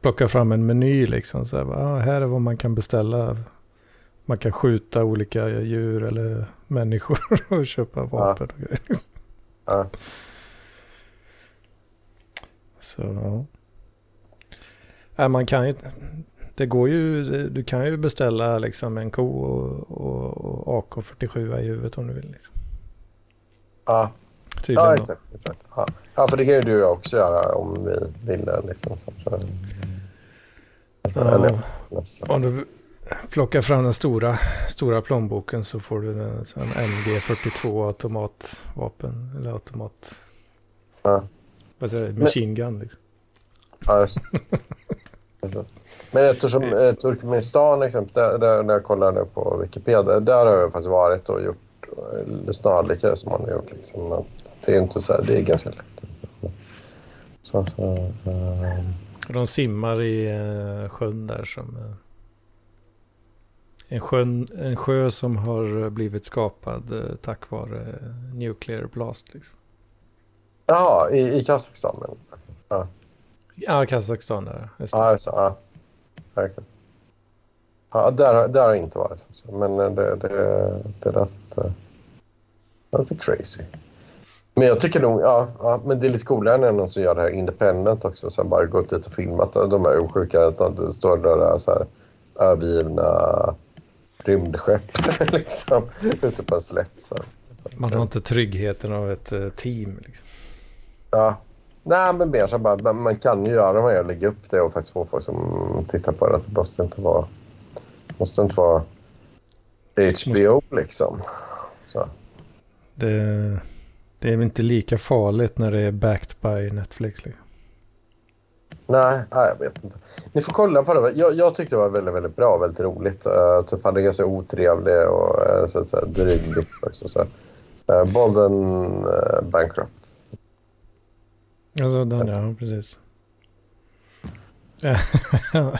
plockade fram en meny liksom. Så här, bara, ah, här är vad man kan beställa. Man kan skjuta olika djur eller människor och köpa vapen och grejer. Ja. Så ja. Man kan ju, det går ju, du kan ju beställa liksom en ko och, och, och AK47 i huvudet om du vill. Liksom. Ja, Tydligen ja exakt. exakt. Ja. ja, för det kan ju du och jag också göra om vi ville. Liksom, så. Ja. Eller nästan. Om du plockar fram den stora, stora plånboken så får du en sån MG42 automatvapen. Eller automat... Ja. Vad säger jag? Machine gun liksom. Ja, just. Precis. Men eftersom eh, Turkmenistan exempel, där, där, där jag kollade på Wikipedia, där har jag faktiskt varit och gjort eh, snarlika som man har gjort. Liksom. Men det är inte så här, det är ganska lätt. Så, så, eh, De simmar i eh, sjön där som... Eh, en, sjön, en sjö som har blivit skapad eh, tack vare eh, nuclear blast. Liksom. Jaha, i, i Kazakstan? Men. Ja, Kazakstan där. Just det. Ja, alltså, ja. Okej. Ja, där, där har jag inte varit. alltså. Men eh, det, det, det är rätt, eh, lite crazy. Men jag tycker nog, ja, ja, men det är lite coolare när någon som gör det här independent också. Så här, bara gått dit och filmat. De är osjuka att det står där så här övergivna rymdskepp liksom, ute på en slätt. Så. Man har inte tryggheten av ett eh, team. Liksom. Ja. Nej, men mer så bara, man- kan ju göra det, lägga upp det och faktiskt få folk som tittar på det. Det måste inte vara, måste inte vara HBO liksom. Så. Det, det är inte lika farligt när det är backed by Netflix. Liksom. Nej, nej, jag vet inte. Ni får kolla på det. Jag, jag tyckte det var väldigt, väldigt bra väldigt roligt. Uh, typ hade ganska otrevlig och uh, så, så, dryg också. Så. Uh, Bolden uh, Bankrupt. Alltså den, ja, precis.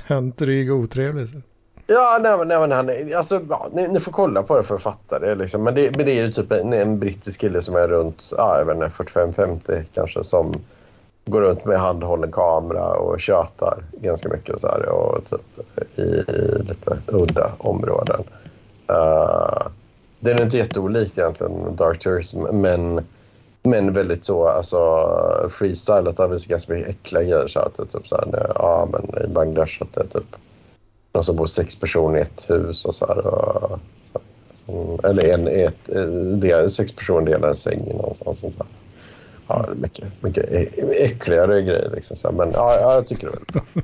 en dryg och otrevlig. Så. Ja, nej, nej, men han är, alltså, ja, ni, ni får kolla på det för att fatta det. Liksom. Men, det men det är ju typ en, en brittisk kille som är runt ja, jag vet inte, 45-50 kanske som går runt med handhållen kamera och tjötar ganska mycket så här, och typ i, i lite udda områden. Uh, den är inte jätteolik egentligen, Dark Tourism, men, men väldigt så alltså, freestylat. Det finns ganska mycket äckliga grejer. Så att det, typ så här, ja, men I Bangladesh att det är typ någon som bor sex personer i ett hus och så här. Och, så, som, eller en, ett, del, sex personer delar en säng och sånt, sånt där. Ja, mycket, mycket äckligare grejer. Liksom, så. Men ja, jag tycker det är väldigt bra.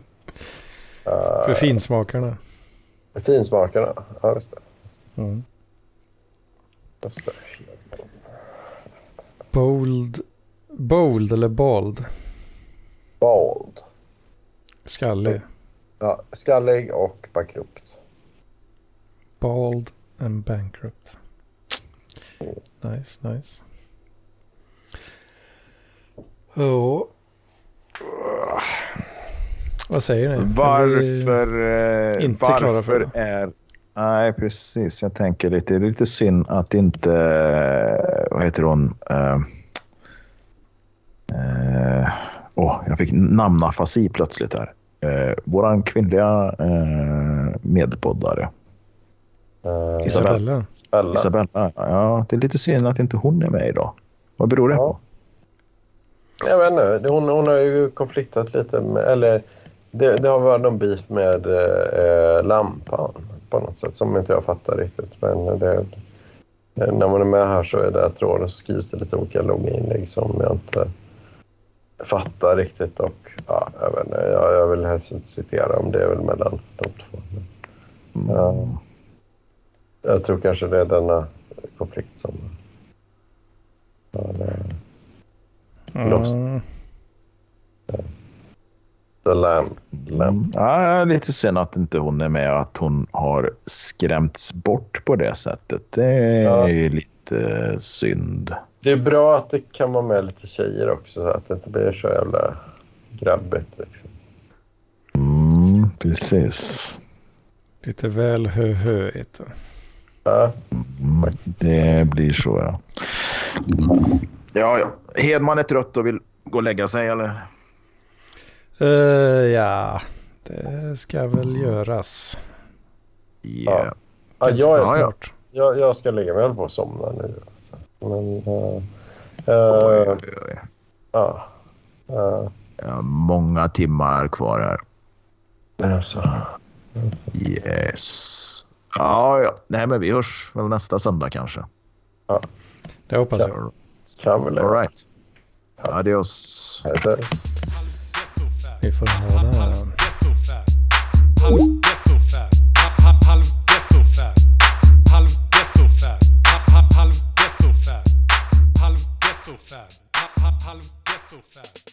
Uh, För finsmakarna. Finsmakarna, ja just det. Mm. Just det. Bold. Bold eller bald? Bald. Skallig. Ja, skallig och bankrupt. Bald and bankrupt. Nice, nice. Ja. Vad säger ni? Varför, eh, inte varför för är... Nej, precis. Jag tänker lite. Det är lite synd att inte... Vad heter hon? Uh, uh, oh, jag fick namnafasi plötsligt här. Uh, våran kvinnliga uh, medpoddare. Uh, Isabella. Isabella. Isabella. Ja, det är lite synd att inte hon är med idag. Vad beror det ja. på? Jag vet inte. Hon, hon har ju konfliktat lite med... Eller det, det har varit någon bit med eh, lampan på något sätt som inte jag fattar riktigt. Men det, när man är med här så är det tråden så skrivs det lite olika långa inlägg som jag inte fattar riktigt. Och, ja, jag, vet inte, jag, jag vill helst inte citera om det är väl mellan de två. Men, ja, jag tror kanske det är denna konflikt som har eh, lost. Mm. The Lamb. Lamb. Ja, lite synd att inte hon är med och att hon har skrämts bort på det sättet. Det är ja. lite synd. Det är bra att det kan vara med lite tjejer också så att det inte blir så jävla grabbigt. Liksom. Mm, precis. Lite väl hö-höigt. Ja. Mm, det blir så ja. Ja, ja. Hedman är trött och vill gå och lägga sig eller? Uh, ja, det ska väl göras. Yeah. Ja, jag, är snart. Jag, jag ska lägga mig. På att somna nu. Men... Uh, uh, oj, oj, oj. Ja. Uh, ja, många timmar kvar här. Alltså. Yes. Ja, ja. Nej, men vi hörs väl nästa söndag kanske. Ja. Det hoppas jag. Kan väl All right. Adios. Adios. Vi får ha. Halv ghetto.